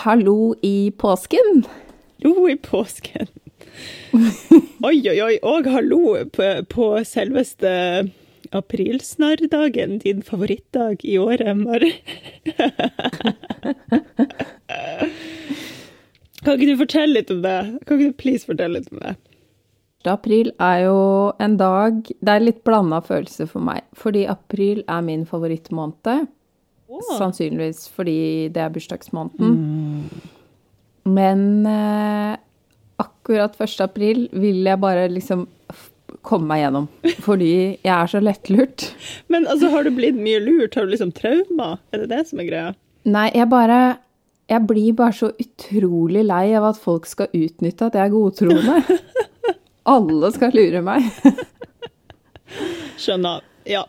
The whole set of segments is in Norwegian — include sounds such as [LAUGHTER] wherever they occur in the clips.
Hallo i påsken. Jo, i påsken. [LAUGHS] Oi, oi, oi. Og hallo på, på selveste aprilsnarrdagen, din favorittdag i året, Mari. [LAUGHS] kan ikke du fortelle litt om det? Kan ikke du please fortelle litt om det? 1. april er jo en dag Det er litt blanda følelser for meg. Fordi april er min favorittmåned. Åh. Sannsynligvis fordi det er bursdagsmåneden. Men eh, akkurat 1. april vil jeg bare liksom komme meg gjennom. [LAUGHS] Fordi jeg er så lettlurt. Men altså, har du blitt mye lurt? Har du liksom trauma? Er det det som er greia? Nei, jeg bare Jeg blir bare så utrolig lei av at folk skal utnytte at jeg er godtroende. [LAUGHS] Alle skal lure meg. Skjønner. Ja.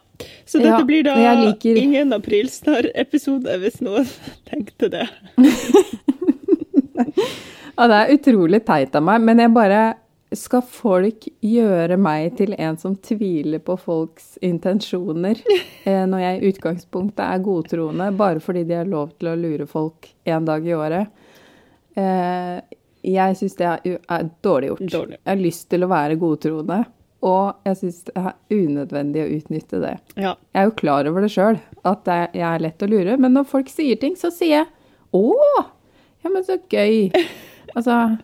Så dette Ja, blir da liker- ingen aprilsnarr-episode, hvis noen [LAUGHS] tenkte det. [LAUGHS] Ja, det er utrolig teit av meg, men jeg bare Skal folk gjøre meg til en som tviler på folks intensjoner, [LAUGHS] eh, når jeg i utgangspunktet er godtroende, bare fordi de har lov til å lure folk en dag i året? Eh, jeg syns det er, er dårlig gjort. Dårlig. Jeg har lyst til å være godtroende, og jeg syns det er unødvendig å utnytte det. Ja. Jeg er jo klar over det sjøl, at jeg er lett å lure. Men når folk sier ting, så sier jeg 'Å! Ja, men så gøy'. [LAUGHS] Altså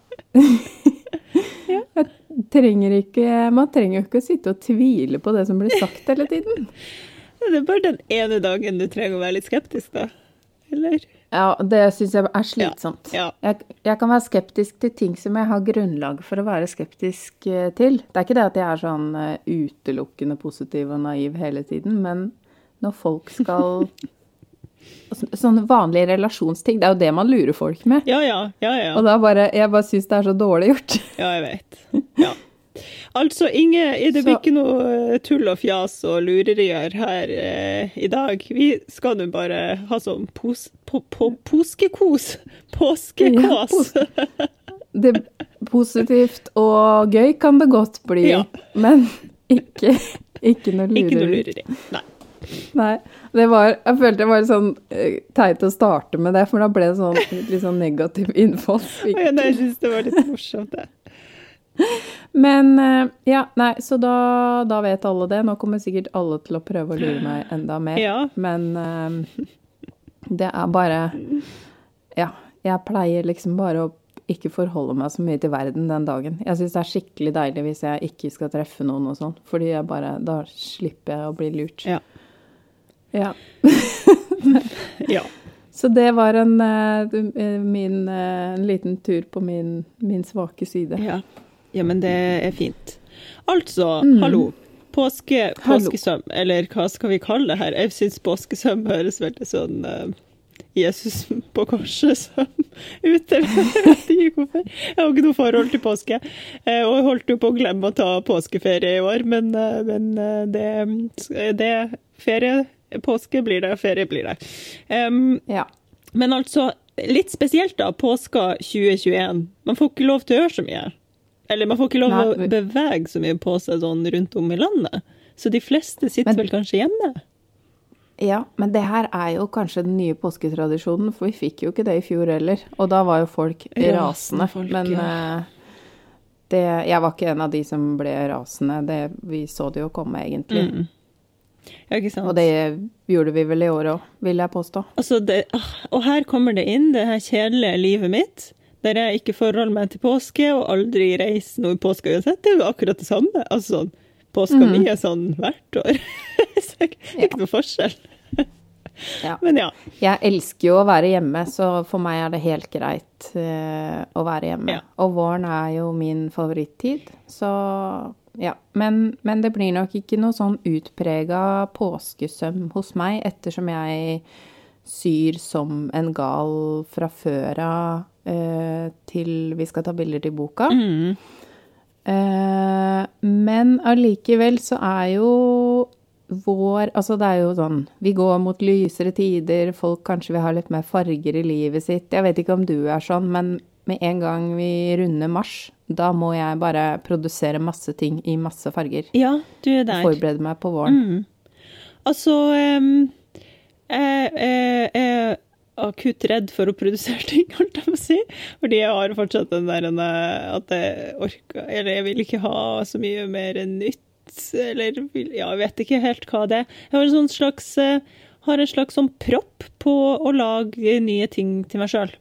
trenger ikke, Man trenger jo ikke å sitte og tvile på det som blir sagt hele tiden. [LAUGHS] Det er bare den ene dagen du trenger å være litt skeptisk, da. Eller? Ja, Det syns jeg er slitsomt. Ja. Jeg, jeg kan være skeptisk til ting som jeg har grunnlag for å være skeptisk eh, til. Det er ikke det at jeg er sånn eh, utelukkende positiv og naiv hele tiden, men når folk skal [LAUGHS] Sånne vanlige relasjonsting. Det er jo det man lurer folk med. Ja, ja. Ja, ja. Og da bare Jeg bare syns det er så dårlig gjort. Ja, jeg vet. [LAUGHS] Ja. Altså, Inge, det blir Så- ikke noe eh, tull og fjas og lurerier her eh, i dag. Vi skal nå bare ha sånn pos, po, po, påskekos. [LAUGHS] Påskekås. Det Positivt og gøy kan det godt bli, Ja. men ikke, ikke noe lureri. Ikke noe lureri. Nei. Nei. Det var, jeg følte det var litt sånn eh, teit å starte med det, for da ble det sånn litt sånn negativ innfall. innfallsvinkel. Ja, jeg syns det var litt morsomt, det. Men eh, ja, nei, så da, da vet alle det. Nå kommer sikkert alle til å prøve å lure meg enda mer. Ja. Men um, det er bare Ja, jeg pleier liksom bare å ikke forholde meg så mye til verden den dagen. Jeg syns det er skikkelig deilig hvis jeg ikke skal treffe noen og sånn, fordi jeg bare Da slipper jeg å bli lurt. Ja. Ja. [LAUGHS] ja. Så det var en, eh, min, en liten tur på min, min svake side. Ja. Ja, men det er fint. Altså, Mm. hallo. Påske, påskesøm, eller hva skal vi kalle det her? Jeg syns påskesøm høres veldig sånn uh, Jesus på korset-søm [LAUGHS] ut. Jeg vet ikke hvorfor. Jeg har ikke noe forhold til påske. Uh, Og jeg holdt jo på å glemme å ta påskeferie i år, men, uh, men det, det Ferie, påske blir det, ferie blir det. Um, Ja. men altså, litt spesielt da, påska 2021. Man får ikke lov til å gjøre så mye. Eller man får ikke lov Nei, å bevege så mye på seg sånn rundt om i landet. Så de fleste sitter Men- vel kanskje hjemme. ja, men det her er jo kanskje den nye påsketradisjonen, for vi fikk jo ikke det i fjor heller. Og da var jo folk Rasende rasende. folk, men ja. eh, det, jeg var ikke en av de som ble rasende. Det, vi så det jo komme, egentlig. Mm. Ja, ikke sant? Og det gjorde vi vel i år òg, vil jeg påstå. Altså, det, ah, og her kommer det inn, det her kjedelige livet mitt, der jeg ikke forholder meg til påske og aldri reiser noe i påska uansett. Det er jo akkurat det samme. Altså, sånn, påska mm. mi er sånn hvert år. [LAUGHS] Så det er ikke noe forskjell. [LAUGHS] Ja. Men ja. Jeg elsker jo å være hjemme, så for meg er det helt greit uh, å være hjemme. Ja. Og våren er jo min favorittid, så ja. Men, men det blir nok ikke noe sånn utprega påskesøm hos meg, ettersom jeg syr som en gal fra før av til vi skal ta bilder til boka. Mm. Eh, men allikevel så er jo vår Altså det er jo sånn Vi går mot lysere tider, folk kanskje vil ha litt mer farger i livet sitt. Jeg vet ikke om du er sånn, men med en gang vi runder mars, da må jeg bare produsere masse ting i masse farger. Ja, du er der. Forberede meg på våren. Mm. Altså um, eh, eh, jeg akutt redd for å produsere ting, holdt jeg på å si. Fordi jeg har fortsatt den der eh, at jeg orker Eller jeg vil ikke ha så mye mer nytt. Eller ja, jeg vet ikke helt hva det er. Jeg har en sånn slags, eh, har en slags sånn propp på å lage nye ting til meg sjøl.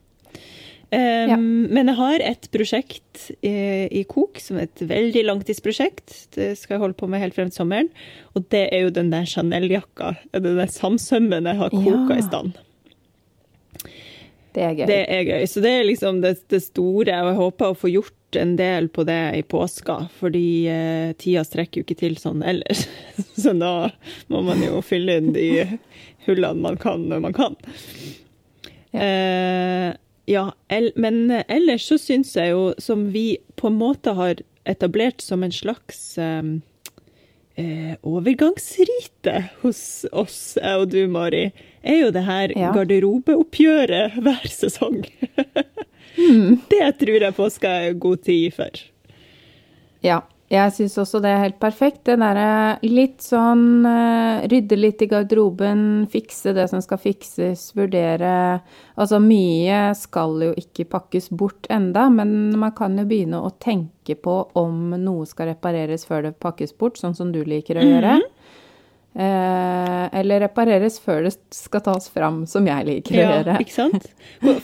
Um, ja. Men jeg har et prosjekt i, i, kok, som er et veldig langtidsprosjekt. Det skal jeg holde på med helt frem til sommeren. Og det er jo den der Chanel-jakka. Den der samsømmen jeg har koka ja. i stand. Det er gøy. Det er gøy. Så det er liksom det, det, store. Og jeg håper å få gjort en del på det i påska, fordi eh, tida strekker jo ikke til sånn ellers. [LAUGHS] Så da må man jo fylle inn de hullene man kan når man kan. Ja. Eh, ja, men ellers så syns jeg jo, som vi på en måte har etablert som en slags um, eh, overgangsrite hos oss, jeg og du, Mari, er jo det her ja. garderobeoppgjøret hver sesong. mm. [LAUGHS] Det tror jeg påska er god tid for. Ja, jeg syns også det er helt perfekt. Det derre litt sånn uh, rydde litt i garderoben, fikse det som skal fikses, vurdere Altså mye skal jo ikke pakkes bort enda, men man kan jo begynne å tenke på om noe skal repareres før det pakkes bort, sånn som du liker å gjøre. Mm -hmm. Eh, eller repareres før det skal tas fram, som jeg liker ja, å gjøre. Ikke sant?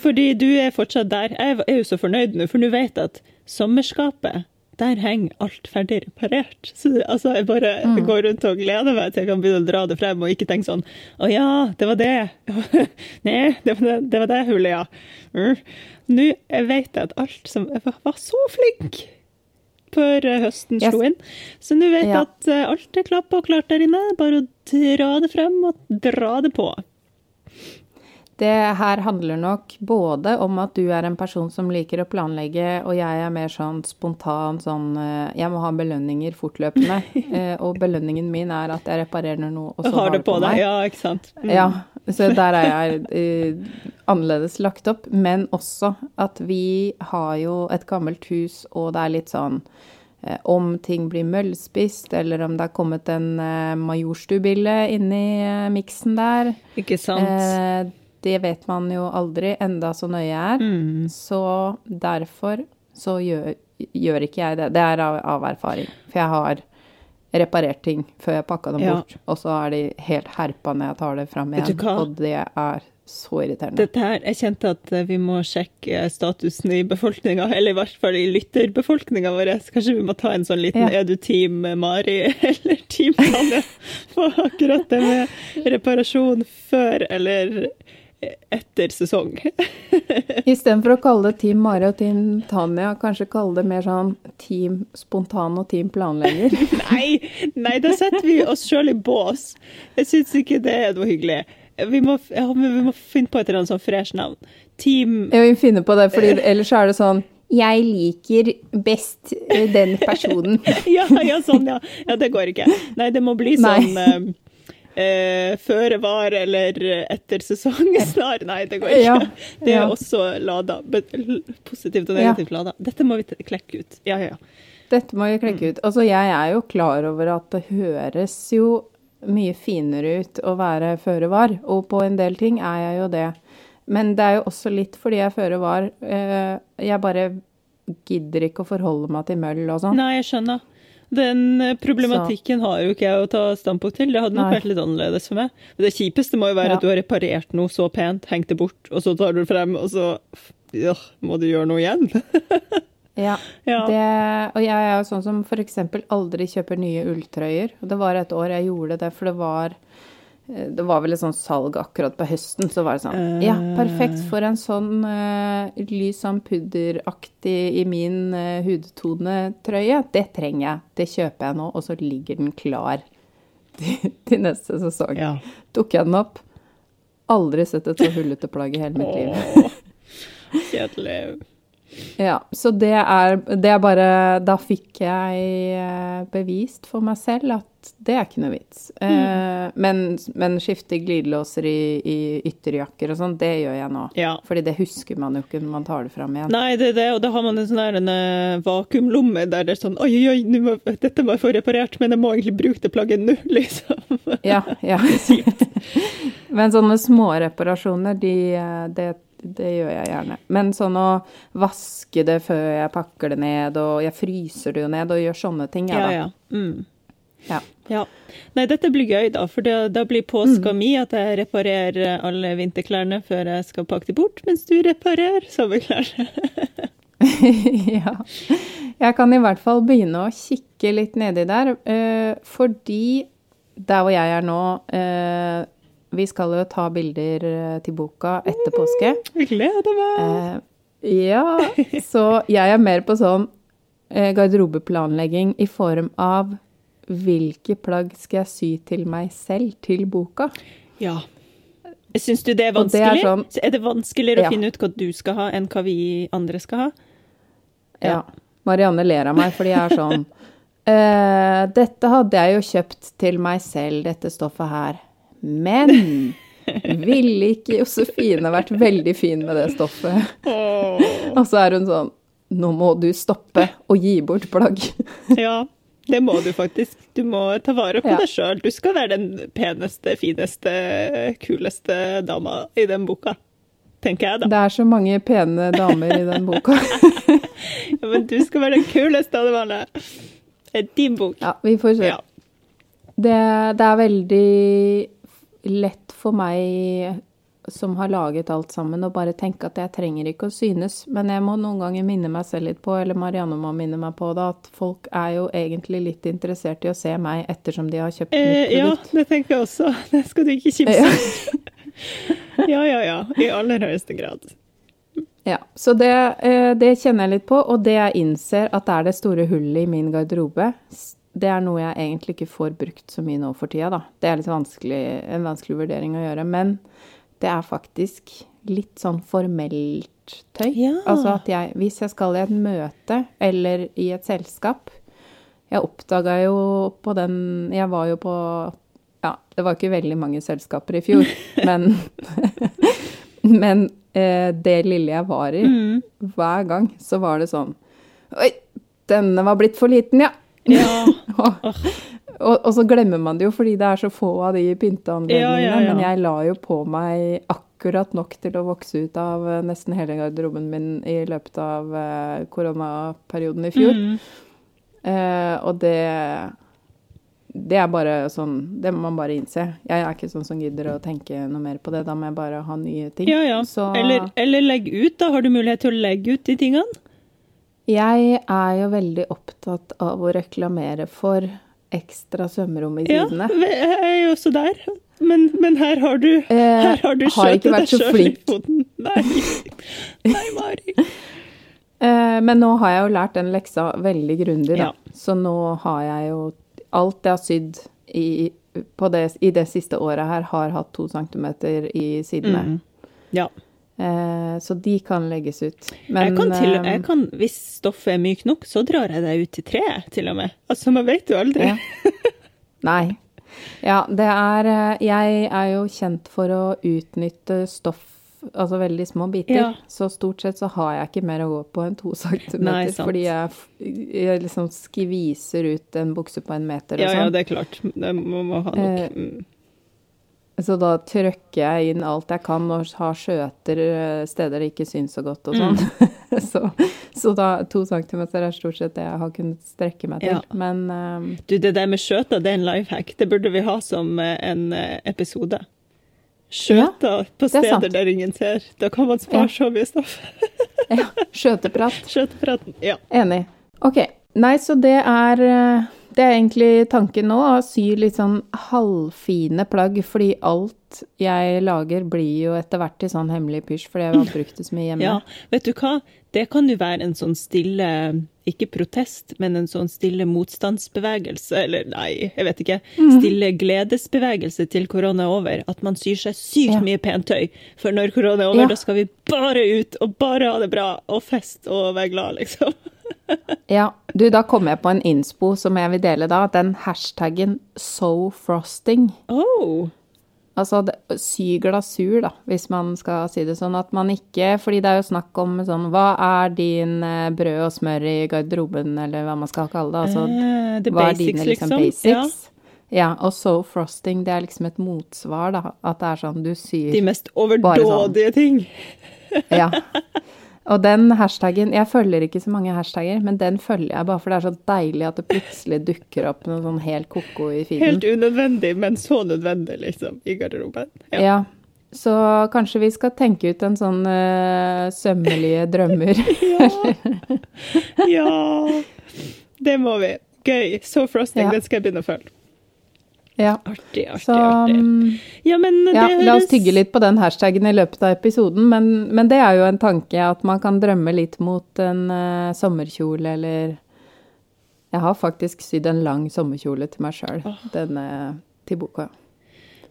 Fordi du er fortsatt der. Jeg er jo så fornøyd nå, for nå vet jeg at sommerskapet der henger alt ferdig reparert. Så altså, jeg bare mm. går rundt og gleder meg til jeg kan begynne å dra det frem, og ikke tenke sånn Å ja, det var det. [LAUGHS] Nei, det var det, det, var det hullet, ja. Mm. Nå vet jeg at alt som Jeg var så flink før høsten høsten slo inn. Så nå vet ja. at eh, alt er klappa og klart der inne. Bare å dra det frem og dra det på. Det her handler nok både om at du er en person som liker å planlegge, og jeg er mer sånn spontan sånn eh, Jeg må ha belønninger fortløpende. [LAUGHS] Eh, og belønningen min er at jeg reparerer noe, og så har, har det på, på deg. Ja, ikke sant. Mm. Ja, så der er jeg uh, annerledes lagt opp. Men også at vi har jo et gammelt hus, og det er litt sånn om ting blir møllspist, eller om det har kommet en uh, Majorstubille inni uh, miksen der. Ikke sant. Eh, det vet man jo aldri, enda så nøye er. Mm. Så derfor så gjør, gjør, ikke jeg det. Det er av, av, erfaring. For jeg har reparert ting før jeg pakka dem ja. bort, og så er de helt herpa når jeg tar det fram igjen. Og det er så irriterende. Dette her, Jeg kjente at eh, vi må sjekke statusen i befolkninga, [LAUGHS] eller i hvert fall i lytterbefolkninga vår. Kanskje vi må ta en sånn liten ja. Er du Team Mari [LAUGHS] eller Team Tanja på akkurat det med reparasjon før eller etter sesong. [LAUGHS] Istedenfor å kalle det Team Mari og Team Tanja, kanskje kalle det mer sånn Team Spontan og Team Planlegger? [LAUGHS] nei, nei, da setter vi oss sjøl i bås. Jeg syns ikke det er noe hyggelig. Vi må, ja, vi må, finne på et eller annet sånn fresh navn. Team Ja, vi finner på det, for ellers er det sånn jeg liker best eh, den personen. [LAUGHS] ja, ja, sånn, ja. Ja, det går ikke. Nei, det må bli sånn um, eh, føre var eller etter sesong [LAUGHS] snar. Nei, det går ikke. Ja, ja. Det er også lada. Positivt og negativt ja. lada. Dette må vi klekke ut. Ja, ja, ja. Dette må vi klekke ut. Altså, jeg er jo klar over at det høres jo mye finere ut å være føre var, og på en del ting er jeg jo det. Men det er jo også litt fordi jeg føre var. Eh, jeg bare gidder ikke å forholde meg til møll og sånn. Nei, jeg skjønner. Den eh, problematikken så. har jo ikke jeg å ta standpunkt til. Det hadde nok Nei. vært litt annerledes for meg. Det kjipeste må jo være ja. at du har reparert noe så pent, hengt det bort, og så tar du det frem, og så ja, må du gjøre noe igjen. [LAUGHS] ja. ja. Det, og jeg er jo sånn som f.eks. aldri kjøper nye ulltrøyer. Og det var et år jeg gjorde det, for det var det var vel et sånt salg akkurat på høsten, så var det sånn Ja, perfekt for en sånn uh, lys sånn pudderaktig i min uh, hudtonetrøye. Det trenger jeg. Det kjøper jeg nå, og så ligger den klar [LAUGHS] til, til neste sesong. Ja. Tok jeg den opp. Aldri sett et så hullete plagg i hele mitt liv. Kjedelig. Ja, så det er, det er bare Da fikk jeg bevist for meg selv at det er ikke noe vits. Mm. Eh, men, men, skifte glidelåser i, i ytterjakker og sånn, det gjør jeg nå. Ja. Fordi det husker man jo ikke når man tar det fram igjen. Nei, det er det, og da har man en sånn en, uh, vakuumlomme der det er sånn Oi, oi, må, dette må jeg få reparert, men jeg må egentlig bruke det plagget nå, [LAUGHS] liksom. Ja, ja. [LAUGHS] Men sånne små reparasjoner, de, eh, det, det gjør jeg gjerne. Men sånn å vaske det før jeg pakker det ned, og jeg fryser det jo ned, og gjør sånne ting, Ja, ja da. ja. Mm. Ja. Ja. Nei, dette blir gøy, da. For da, da blir påska Mm. mi at jeg reparerer alle vinterklærne før jeg skal pakke dem bort, mens du reparerer sommerklærne. [LAUGHS] ja. Jeg kan i hvert fall begynne å kikke litt nedi der, eh, fordi der hvor jeg er nå eh, Vi skal jo ta bilder eh, til boka etter påske. Jeg gleder meg! Eh, ja, så jeg er mer på sånn eh, garderobeplanlegging i form av hvilke plagg skal jeg sy til meg selv til boka? Ja. Syns du det er vanskelig? det er sånn- er det vanskeligere Ja. å finne ut hva du skal ha, enn hva vi andre skal ha? Ja. Marianne ler av meg fordi jeg er sånn Uh, [LAUGHS] Dette hadde jeg jo kjøpt til meg selv, dette stoffet her. Men ville ikke Josefine vært veldig fin med det stoffet? Og så er hun sånn Nå må du stoppe og gi bort plagg. Ja, det må du faktisk. Du må ta vare på Ja. deg sjøl. Du skal være den peneste, fineste, kuleste dama i den boka. Tenker jeg, da. Det er så mange pene damer i den boka. [LAUGHS] Ja, men du skal være den kuleste av dem alle. Din bok. Ja, vi får se. Ja. Det, det er veldig lett for meg som har laget alt sammen, å bare tenke at jeg trenger ikke å synes. Men jeg må noen ganger minne meg selv litt på, eller Marianne må minne meg på det, at folk er jo egentlig litt interessert i å se meg ettersom de har kjøpt Eh, mitt ja, det tenker jeg også. [LAUGHS] Det skal du ikke kimse Ja. av. [LAUGHS] Ja, ja, ja. I aller høyeste grad. Ja, så det, eh, det kjenner jeg litt på, og det jeg innser at det er det store hullet i min garderobe, det er noe jeg egentlig ikke får brukt så mye nå for tida, da. Det er litt vanskelig, en vanskelig vurdering å gjøre, men det er faktisk litt sånn formelt tøy. Ja. Altså at jeg, hvis jeg skal i et møte eller i et selskap Jeg oppdaga jo på den Jeg var jo på Ja, det var ikke veldig mange selskaper i fjor, [LAUGHS] men [LAUGHS] Men eh, det lille jeg var i, Mm. hver gang, så var det sånn Oi, denne var blitt for liten, ja. Ja. og, [LAUGHS] og, og så glemmer man det jo fordi det er så få av de pynteanledningene. Ja, ja. Men jeg la jo på meg akkurat nok til å vokse ut av eh, nesten hele garderoben min i løpet av eh, koronaperioden i fjor. Mm. Eh, og det det er bare sånn Det må man bare innse. Jeg er ikke sånn som gidder å tenke noe mer på det. Da må jeg bare ha nye ting. Ja, ja. Så Eller, eller legg ut, da. Har du mulighet til å legge ut de tingene? Jeg er jo veldig opptatt av å reklamere for ekstra svømmerom i sidene. Ja, jeg er jo også der. Men, men her har du, Eh, her har du skjøtet deg så sjøl i flink. foten. Nei. Nei, Mari. [LAUGHS] Eh, men nå har jeg jo lært den leksa veldig grundig, da. Ja. Så nå har jeg jo Alt jeg har sydd i, på det, i det siste året her, har hatt to centimeter i sidene. Mm. Ja. Eh, så de kan legges ut. Men jeg kan til, eh, jeg kan, hvis stoffet er mykt nok, så drar jeg det ut til tre, til og med. Altså, man vet jo aldri. Ja. Nei. Ja, det er eh, Jeg er jo kjent for å utnytte stoff, altså veldig små biter. Ja. Så stort sett så har jeg ikke mer å gå på enn to centimeter. Nei, fordi jeg, jeg liksom skviser ut en bukse på en meter og Ja, ja, sånn. det er klart. Det må man ha nok. Eh, Mm. Så da trykker jeg inn alt jeg kan og har skjøter eh, steder det ikke syns så godt og sånn. Mm. [LAUGHS] så, så da to centimeter er stort sett det jeg har kunnet strekke meg til. Ja. Men um, Du, det der med skjøter, det er en life hack. Det burde vi ha som eh, en episode. Skjøter på er sant. steder der ingen ser. Da kan man spare Ja. så mye stoff. [LAUGHS] ja, skjøteprat. Skjøtepraten. Ja. Enig. Ok. Nei, så det er eh, Det er egentlig tanken nå, å sy litt sånn halvfine plagg, fordi alt jeg lager blir jo etter hvert til sånn hemmelig pysj, fordi jeg har [LAUGHS] brukt det så mye hjemme. ja. Vet du hva? Det kan jo være en sånn stille Ikke protest, men en sånn stille motstandsbevegelse, eller nei, jeg vet ikke. Mhm. Stille gledesbevegelse til korona er over. At man syr seg sykt Ja. mye pent tøy. For når korona er over, Ja. da skal vi bare ut og bare ha det bra og fest og være glad, liksom. [LAUGHS] Ja, du, da kom jeg på en innspo som jeg vil dele da. Den hashtaggen 'so frosting'. Oh. Altså sy glasur, da, hvis man skal si det sånn. At man ikke Fordi det er jo snakk om sånn Hva er din eh, brød og smør i garderoben, eller hva man skal kalle det? Altså, uh, the hva er basics, dine liksom, liksom. basics? Ja, og so frosting, det er liksom et motsvar, da. At det er sånn du syr De mest overdådige sånn. ting. Ja. [LAUGHS] Og den hashtaggen Jeg følger ikke så mange hashtagger, men den følger jeg bare for det er så deilig at det plutselig dukker opp noe sånn helt ko-ko i feeden. Helt unødvendig, men så nødvendig, liksom, i garderoben. Ja. Ja. Så kanskje vi skal tenke ut en sånn uh, sømmelige drømmer. [LAUGHS] Ja. ja. Det må vi. Gøy. So frosting, Ja. den skal jeg begynne å følge. Ja. Artig, artig, Så artig. mm, Ja, men det ja, la oss tygge litt på den hashtaggen i løpet av episoden, men, men det er jo en tanke at man kan drømme litt mot en uh, sommerkjole eller Jeg har faktisk sydd en lang sommerkjole til meg sjøl, denne til boka.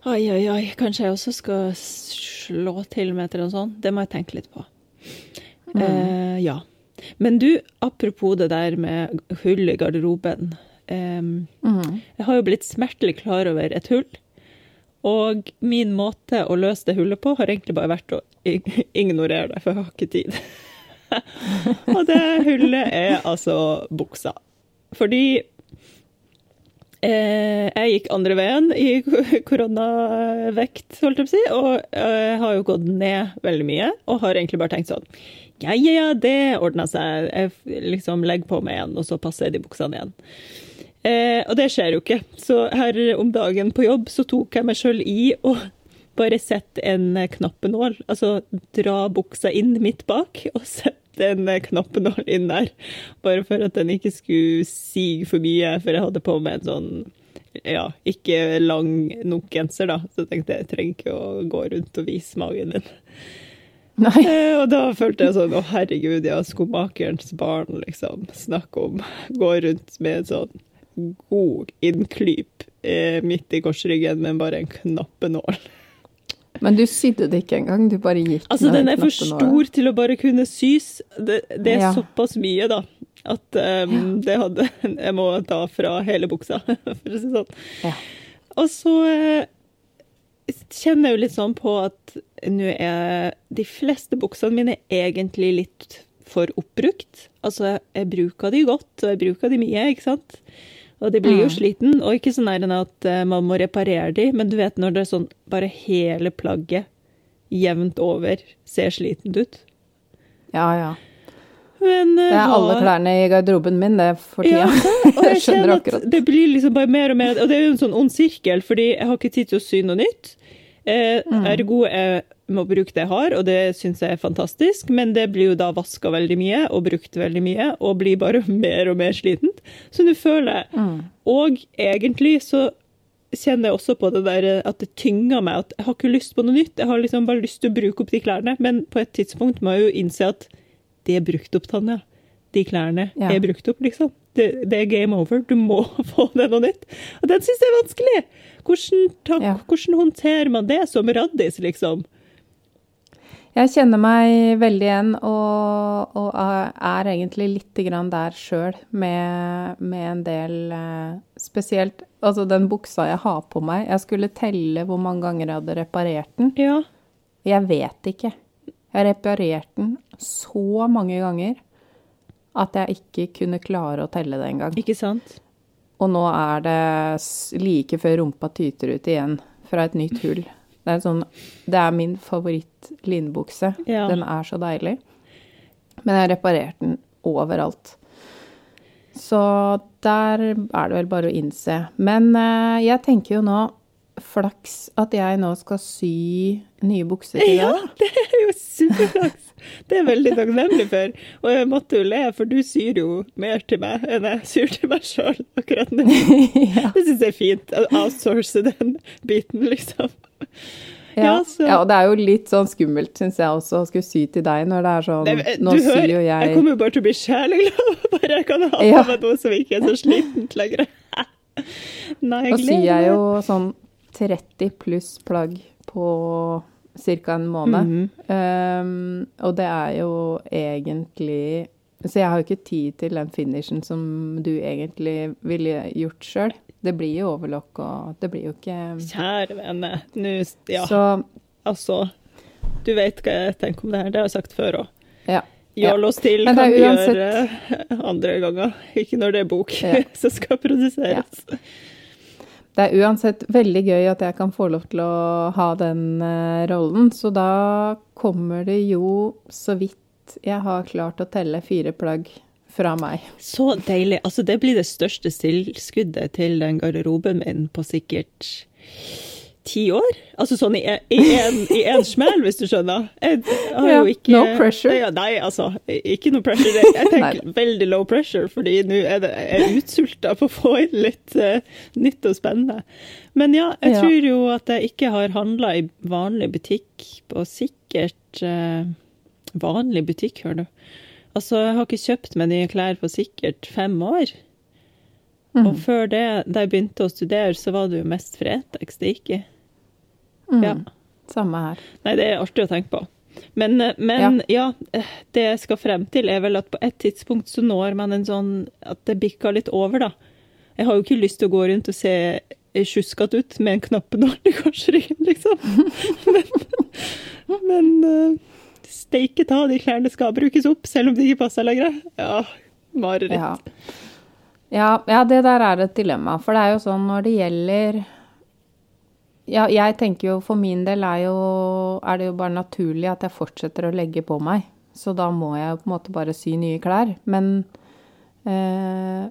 Oi, oi, oi. Kanskje jeg også skal slå til med til noe sånt. Det må jeg tenke litt på. Mm. Uh, ja. Men du, apropos det der med hull i garderoben. Em, mm. Jeg har jo blitt smertelig klar over et hull. Og min måte å løse det hullet på har egentlig bare vært å ignorere det, for jeg har ikke tid. [LAUGHS] og det hullet er altså buksa. Fordi eh, jeg gikk andre veien i koronavekt, holdt jeg på å si, og jeg har jo gått ned veldig mye, og har egentlig bare tenkt sånn ja, ja, ja, det ordner seg. Jeg liksom legger på meg igjen, og så passer jeg de buksene igjen. Eh, og det skjer jo ikke. Så her om dagen på jobb så tok jeg meg sjøl i å bare sette en eh, knappenål, altså dra buksa inn midt bak, og sette en eh, knappenål inn der. Bare for at den ikke skulle sige for mye, for jeg hadde på meg en sånn ja, ikke lang nok genser, da. Så jeg tenkte jeg trenger ikke å gå rundt og vise magen min. Nei. Eh, og da følte jeg sånn, å herregud, ja, skomakerens barn, liksom. Snakk om gå rundt med en sånn god innklyp eh, midt i korsryggen, men bare en knappenål. Men du sydde det ikke engang, du bare gikk Altså, med den er for stor til å bare kunne sys. Det, det er Ja. såpass mye, da, at um, det hadde [LAUGHS] Jeg må ta fra hele buksa, [LAUGHS] for å si sånn. Ja. Og så eh, kjenner jeg jo litt sånn på at nå er de fleste buksene mine egentlig litt for oppbrukt. Altså, jeg bruker de godt, og jeg bruker de mye, ikke sant? Og de blir jo Mm. sliten, og ikke sånn nær enn at eh, man må reparere de, men du vet når det er sånn bare hele plagget jevnt over ser slitent ut. Ja, ja. Men eh, Det er alle klærne i garderoben min, det, for tida. [LAUGHS] og jeg Jeg skjønner akkurat. det blir liksom bare mer og mer Og det er jo en sånn ond sirkel, fordi jeg har ikke tid til å sy noe nytt. Eh, Mm. Ergo jeg må bruke det jeg har, og det syns jeg er fantastisk, men det blir jo da vaska veldig mye og brukt veldig mye, og blir bare [LAUGHS] mer og mer slitent. Så nå føler jeg Mm. Og egentlig så kjenner jeg også på det der eh, at det tynger meg at jeg har ikke lyst på noe nytt. Jeg har liksom bare lyst til å bruke opp de klærne, men på et tidspunkt må jeg jo innse at det er brukt opp, Tanja. De klærne Ja. er brukt opp, liksom. Det, det er game over. Du må [LAUGHS] få det noe nytt. Og den syns jeg er vanskelig! Hvordan, ta, Ja. hvordan håndterer man det som raddis, liksom? Jeg kjenner meg veldig igjen, og, og er egentlig litt grann der sjøl med, med en del eh, Spesielt altså den buksa jeg har på meg. Jeg skulle telle hvor mange ganger jeg hadde reparert den. Ja. Jeg vet ikke. Jeg har reparert den så mange ganger at jeg ikke kunne klare å telle det engang. Ikke sant? Og nå er det like før rumpa tyter ut igjen fra et nytt hull. Det er, sånn, det er min favoritt-linbukse. Ja. Den er så deilig. Men jeg har reparert den overalt. Så der er det vel bare å innse. Men eh, jeg tenker jo nå Flaks at jeg nå skal sy nye bukser til deg. Ja, det er jo superflaks! Det er jeg veldig takknemlig for. Og jeg måtte jo le, for du syr jo mer til meg enn jeg syr til meg sjøl akkurat nå. [LAUGHS] Det syns jeg er fint. Å outsource den biten, liksom. Ja. Ja, ja, og det er jo litt sånn skummelt, syns jeg også, å skulle sy til deg når det er sånn Nei, Nå du syr hører, jo jeg jeg kommer jo bare til å bli sjeleglad [LAUGHS] bare jeg kan ha Ja. meg noe som ikke er så slitent lenger. [LAUGHS] Nei, jeg Nå syr jeg jo sånn 30 pluss plagg på ca. en måned. Mhm. um, og det er jo egentlig Så jeg har jo ikke tid til den finishen som du egentlig ville gjort sjøl. Det blir jo overlock, og det blir jo ikke Kjære vene, nå Ja, Så altså. Du vet hva jeg tenker om det her, det har jeg sagt før òg. ja. Ja. Oss til kan vi uansett- gjøre andre ganger, [LAUGHS] ikke når det er bok Ja. [LAUGHS] som skal produseres. Det er uansett veldig gøy at jeg kan få lov til å ha den eh, rollen, så da kommer det jo så vidt jeg har klart å telle fire plagg fra meg. Så deilig. Altså, det blir det største tilskuddet til den garderoben min på sikkert ti år. Altså sånn i en, i smell, hvis du skjønner. Jeg har jo ikke no pressure. Ja, nei, altså. Ikke noe pressure. Jeg jeg tenker veldig low pressure, fordi nå er det, jeg er utsulta på å få inn litt uh, nytt og spennende. Men ja, jeg Ja. tror jo at jeg ikke har handla i vanlig butikk på sikkert uh, Vanlig butikk, hører du. Altså, jeg har ikke kjøpt meg nye klær på sikkert fem år. Mm. Og før det, da jeg begynte å studere, så var det jo mest Fretex det gikk i. Mm. Ja. Samme her. Nei, det er artig å tenke på. Men, eh, men ja. ja. det jeg skal frem til, er vel at på et tidspunkt så når man en sånn At det bikker litt over, da. Jeg har jo ikke lyst til å gå rundt og se sjuskete ut med en knappenål i korsryggen, [LAUGHS] liksom. Men, men eh, steike ta, de klærne skal brukes opp, selv om de ikke passer lenger. Ja, mareritt. Ja. Ja, ja, det der er et dilemma. For det er jo sånn når det gjelder Ja, jeg tenker jo for min del er, jo, er det jo bare naturlig at jeg fortsetter å legge på meg. Så da må jeg på en måte bare sy nye klær. Men, eh,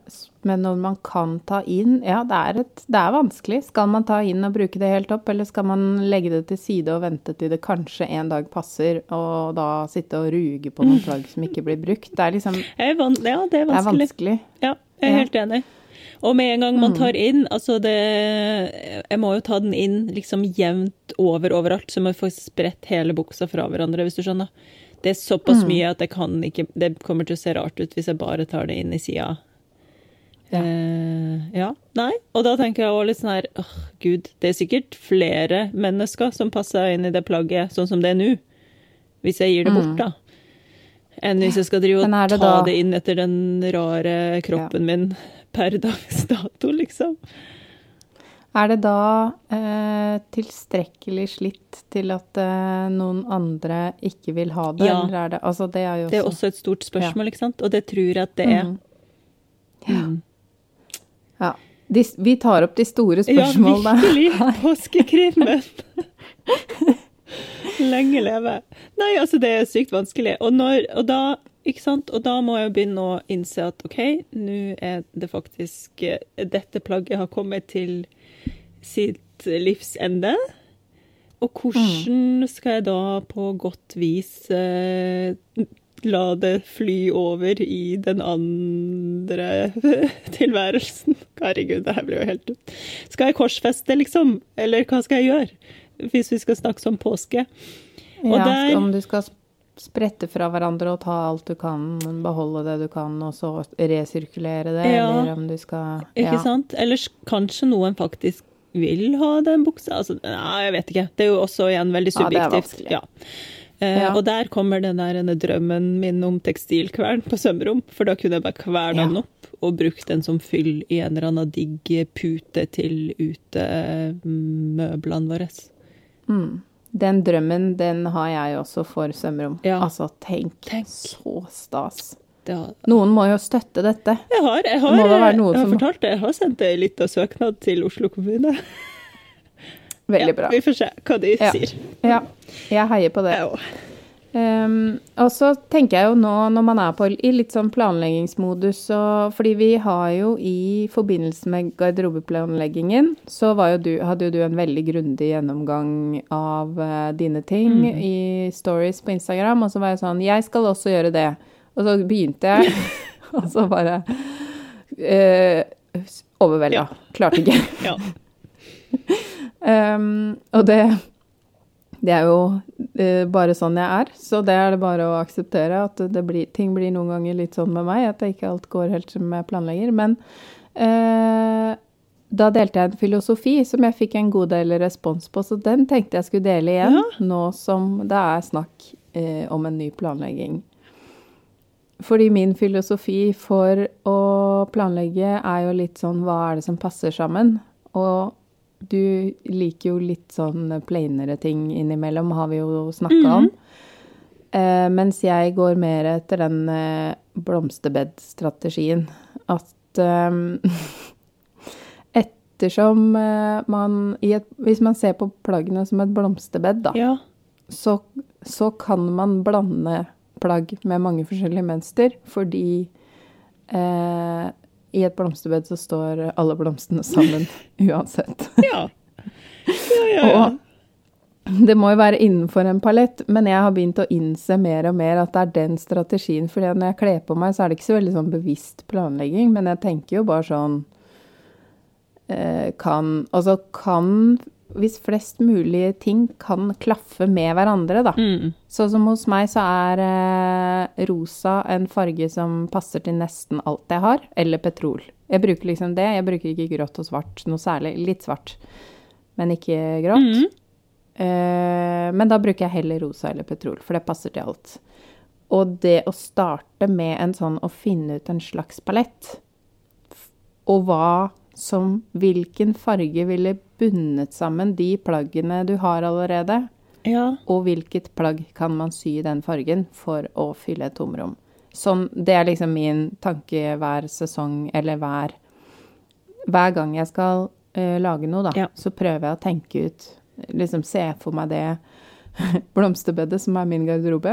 men når man kan ta inn Ja, det er, et, det er vanskelig. Skal man ta inn og bruke det helt opp, eller skal man legge det til side og vente til det kanskje en dag passer, og da sitte og ruge på noen plagg som ikke blir brukt? Det er liksom ja, det er Det er vanskelig. vanskelig. Ja, jeg er helt enig. Og med en gang man tar inn Altså, det Jeg må jo ta den inn liksom jevnt over overalt, så man får spredt hele buksa fra hverandre, hvis du skjønner. Det er såpass mye at jeg kan ikke Det kommer til å se rart ut hvis jeg bare tar det inn i sida. Ja. Uh, ja. Nei. Og da tenker jeg òg litt sånn her Åh, gud. Det er sikkert flere mennesker som passer inn i det plagget sånn som det er nå. Hvis jeg gir det bort, da. Enn hvis jeg skal drive og det ta da- det inn etter den rare kroppen min per dags dato, liksom. Er det da eh, tilstrekkelig slitt til at eh, noen andre ikke vil ha det? Ja. Eller er det Altså, det er jo Det er også også et stort spørsmål, ikke sant? Og det tror jeg at det er. Mm. Ja. De, vi tar opp de store spørsmålene. Ja, virkelig! [LAUGHS] [LAUGHS] Påskekrimmen! [LAUGHS] Lenge leve. Nei, altså, det er sykt vanskelig. Og, når, og da ikke sant? Og da må jeg jo begynne å innse at OK, nå er det faktisk eh, Dette plagget har kommet til sitt livs ende. Og hvordan skal jeg da på godt vis eh, la det fly over i den andre [LAUGHS] tilværelsen? Herregud, det her blir jo helt ut. Skal jeg korsfeste, liksom? Eller hva skal jeg gjøre? Hvis vi skal snakke om påske. Og Ja, der- Om du skal sprette fra hverandre og ta alt du kan, men beholde det du kan, og så resirkulere det, Ja. eller om du skal Ikke ja. sant? Eller kanskje noen faktisk vil ha den buksa? Altså, nei, jeg vet ikke. Det er jo også igjen veldig Ja, det er subjektivt. vanskelig. Ja. Eh, Ja. Og der kommer den der drømmen min om tekstilkvern på sømrom. For da kunne jeg bare kverna den opp og brukt den som fyll i en eller annen digg pute til utemøblene våre. Mm. Den drømmen, den har jeg også for svømmerom. Ja. Altså, tenk, Tenk. så stas. Det har, Noen må jo støtte dette. jeg har, jeg har, det jeg har som- fortalt det. Jeg har sendt ei lita søknad til Oslo kommune. Veldig Ja, bra. Vi får se hva de Ja. sier. Ja, jeg heier på det. Jeg òg. Um, og så tenker jeg jo nå, når man er på, i litt sånn planleggingsmodus, og fordi vi har jo i forbindelse med garderobeplanleggingen, så var jo du, hadde jo du en veldig grundig gjennomgang av uh, dine ting Mm. i stories på Instagram, og så var jeg sånn, jeg skal også gjøre det. Og så begynte jeg, [LAUGHS] og så bare uh, overvelda. Ja. Klarte ikke. Ja. Um, [LAUGHS] og det, det er jo eh, bare sånn jeg er, så det er det bare å akseptere. At det blir, ting blir noen ganger litt sånn med meg, at det ikke alt går helt som jeg planlegger. Men eh, da delte jeg en filosofi som jeg fikk en god del respons på, så den tenkte jeg skulle dele igjen, Ja. nå som det er snakk eh, om en ny planlegging. Fordi min filosofi for å planlegge er jo litt sånn hva er det som passer sammen? Og du liker jo litt sånn plainere ting innimellom, har vi jo snakka om. Eh, mens jeg går mer etter den eh, blomsterbedstrategien. At eh, [LAUGHS] ettersom eh, man i et, Hvis man ser på plaggene som et blomsterbed, da, Ja. så, så kan man blande plagg med mange forskjellige mønster, fordi eh, i et blomsterbed så står alle blomstene sammen [LAUGHS] uansett. Ja. Ja, ja, ja. Og det må jo være innenfor en palett, men jeg har begynt å innse mer og mer at det er den strategien. For når jeg kler på meg, så er det ikke så veldig sånn bevisst planlegging, men jeg tenker jo bare sånn eh, Kan Altså kan Hvis flest mulig ting kan klaffe med hverandre, da. Mm. Sånn som hos meg så er eh, rosa en farge som passer til nesten alt jeg har, eller petrol. Jeg bruker liksom det. Jeg bruker ikke grått og svart noe særlig. Litt svart, men ikke grått. Mm. Eh, men da bruker jeg heller rosa eller petrol, for det passer til alt. Og det å starte med en sånn å finne ut en slags palett, og hva som Hvilken farge ville bundet sammen de plaggene du har allerede, Ja. og hvilket plagg kan man sy i den fargen for å fylle et tomrom. Sånn, det er liksom min tanke hver sesong, eller hver Hver gang jeg skal uh, lage noe, da, Ja. så prøver jeg å tenke ut Liksom se for meg det [LAUGHS] blomsterbedet som er min garderobe,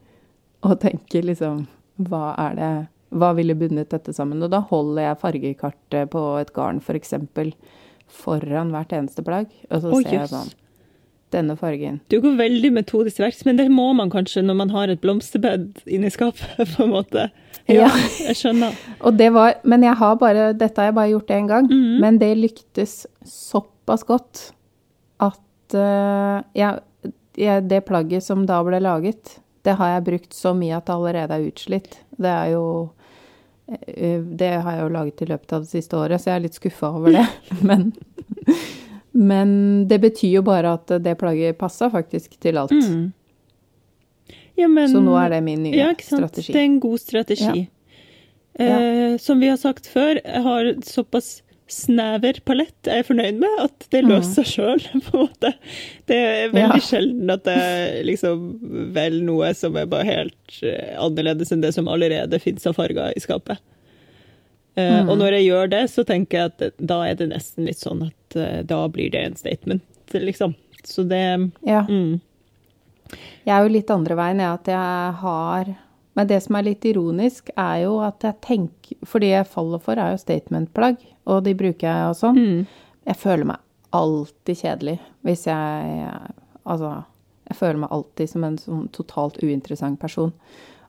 [LAUGHS] og tenke liksom Hva er det Hva ville bundet dette sammen? Og da holder jeg fargekartet på et garn, f.eks., for foran hvert eneste plagg, og så oh, ser jeg sånn Denne fargen. Du går veldig metodisk til verks, men det må man kanskje når man har et blomsterbed inni skapet, [LAUGHS] på en måte. Ja, Ja. jeg skjønner. [LAUGHS] Og det var, men jeg har bare, dette har jeg bare gjort én gang. Mhm. Men det lyktes såpass godt at uh, jeg, jeg, det plagget som da ble laget, det har jeg brukt så mye at det allerede er utslitt. Det er jo eh, Det har jeg jo laget i løpet av det siste året, så jeg er litt skuffa over det. [LAUGHS] [LAUGHS] Men, men det betyr jo bare at det plagget passa faktisk til alt. Mm. Ja, men, Så nå er det min nye ja, strategi. Det er en god strategi. Eh, som vi har sagt før, jeg har såpass snever palett jeg er fornøyd med, at det løser seg sjøl, [LAUGHS] på en måte. Det er veldig Mm. Ja. sjelden at jeg liksom velger noe som er bare helt eh, annerledes enn det som allerede finnes av farger i skapet. Eh, Mm. Og når jeg gjør det, så tenker jeg at da er det nesten litt sånn at eh, da blir det en statement, liksom. Så det Ja. mm. Jeg er jo litt andre veien, jeg, at jeg har Men det som er litt ironisk, er jo at jeg tenker For det jeg faller for, er jo statementplagg, og de bruker jeg og sånn. Mm. Jeg føler meg alltid kjedelig hvis jeg Altså, jeg føler meg alltid som en sånn totalt uinteressant person.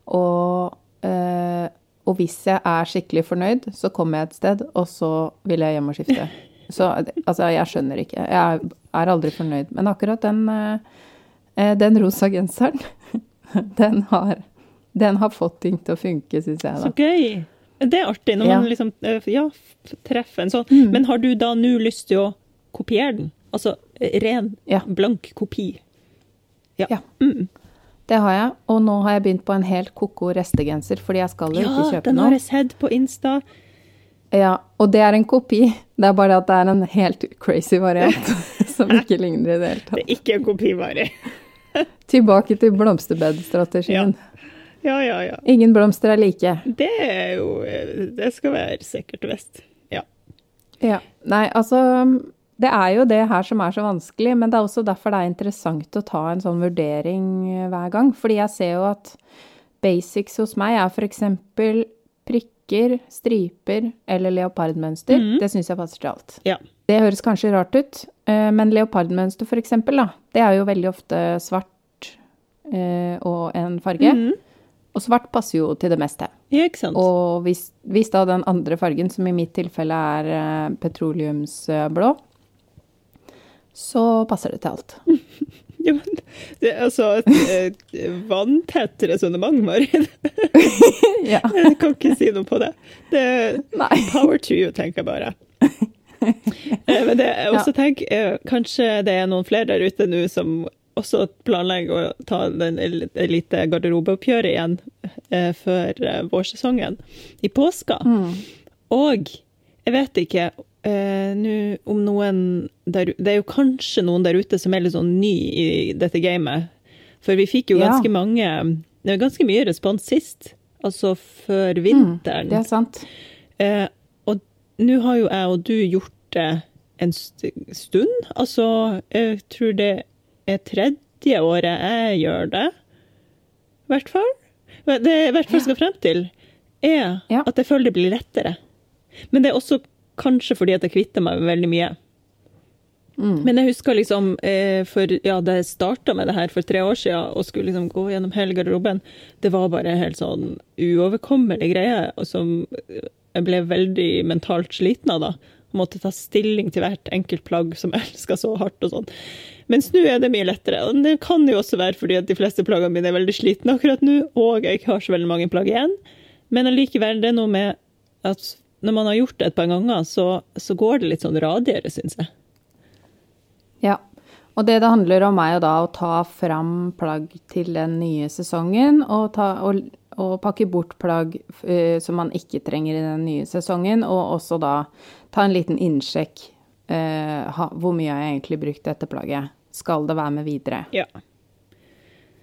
Og, øh, og hvis jeg er skikkelig fornøyd, så kommer jeg et sted, og så vil jeg hjem og skifte. [LAUGHS] Så altså, jeg skjønner ikke. Jeg er aldri fornøyd. Men akkurat den, eh, den rosa genseren, [LAUGHS] den har, den har fått ting til å funke, syns jeg. Så gøy. Det er artig når Ja. man liksom eh, ja, treffer en sånn. Mm. Men har du da nå lyst til å kopiere den? Altså eh, ren, Ja. blank kopi? Ja. Ja. Mm. Det har jeg. Og nå har jeg begynt på en helt ko-ko restegenser, fordi jeg skal jo ja ikke kjøpe den noe. har jeg sett på Insta. Ja, og det er en kopi. Det er bare at det er en helt crazy variant [LAUGHS] som ikke ligner i det hele tatt. Det er ikke en kopi, Mari. Tilbake til blomsterbedstrategien. Ja, ja, ja. ja. Ingen blomster er like. Det er jo eh, Det skal være sikkert visst. Ja. Ja. Nei, altså Det er jo det her som er så vanskelig, men det er også derfor det er interessant å ta en sånn vurdering eh, hver gang. Fordi jeg ser jo at basics hos meg er f.eks. prikker, striper eller leopardmønster. Mm. Det syns jeg passer til alt. ja. Det høres kanskje rart ut, eh, men leopardmønster eksempel, da, det er jo veldig ofte svart og en farge. Mhm. Og svart passer jo til det meste. ja, ikke sant? Og hvis, hvis da den andre fargen, som i mitt tilfelle er eh, petroleumsblå, så passer det til alt. [LAUGHS] Ja, men det er altså et, et vanntett resonnement, Marin. [LAUGHS] Ja. Jeg kan ikke si noe på det. Det Nei. power to you, tenker jeg bare. [LAUGHS] Eh, Men det jeg også tenker, eh, kanskje det er noen flere der ute nå som også planlegger å ta den et lite garderobeoppgjøret igjen eh, før eh, vårsesongen i påska. Mm. Og jeg vet ikke eh, nå om noen der Det er jo kanskje noen der ute som er litt sånn ny i dette gamet. For vi fikk jo Ja. ganske mange Det var ganske mye respons sist, altså før vinteren. Det er sant. Eh, og nå har jo jeg og du gjort det en stund. Altså, jeg tror det er tredje året jeg gjør det. I hvert fall. Det jeg i hvert fall skal frem til, er Ja. at jeg føler det blir lettere. Men det er også kanskje fordi at jeg kvitter meg med veldig mye. Mm. Men jeg husker liksom, eh, for, ja, da jeg starta med det her for tre år siden og skulle liksom gå gjennom hele garderoben, det var bare helt sånn uoverkommelig greie, og som jeg ble veldig mentalt sliten av da. Måtte ta stilling til hvert enkelt plagg som [LAUGHS] jeg elska så hardt og sånn. Mens nå er det mye lettere. Og det kan jo også være fordi at de fleste plaggene mine er veldig slitne akkurat nå, og jeg ikke har så veldig mange plagg igjen. Men allikevel, det er noe med at når man har gjort det et par ganger, så, så går det litt sånn radigere, syns jeg. Ja. Og det det handler om, er jo da å ta fram plagg til den nye sesongen, og, ta, og, og pakke bort plagg uh, som man ikke trenger i den nye sesongen, og også da ta en liten innsjekk. Eh, ha, hvor mye har jeg egentlig brukt dette plagget? Skal det være med videre? Ja.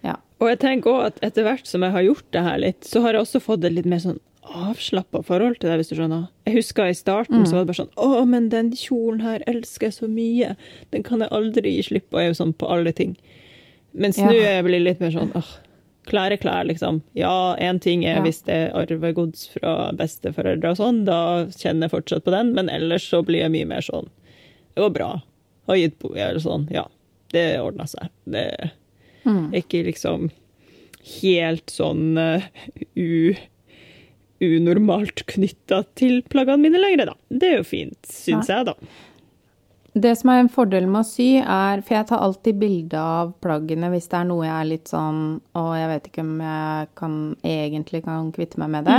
Ja. Og jeg tenker også at etter hvert som jeg har gjort det her litt, så har jeg også fått et litt mer sånn avslappa forhold til det, hvis du skjønner. Jeg husker i starten så var det bare sånn Å, men den kjolen her elsker jeg så mye. Den kan jeg aldri gi slipp på. Jeg er jo sånn på alle ting. Mens Ja. nå er jeg blitt litt mer sånn åh, klær er klær, liksom. Ja, én ting er Ja. hvis det er arvegods fra besteforeldre og sånn, da kjenner jeg fortsatt på den, men ellers så blir jeg mye mer sånn Det går bra. Har gitt bo, eller sånn. Ja, det ordna seg. Det Mm. er ikke liksom helt sånn uh, u, unormalt knytta til plaggene mine lenger, da. Det er jo fint, syns jeg, da. Det som er en fordel med å sy, er For jeg tar alltid bilde av plaggene hvis det er noe jeg er litt sånn Og jeg vet ikke om jeg kan, egentlig kan kvitte meg med det,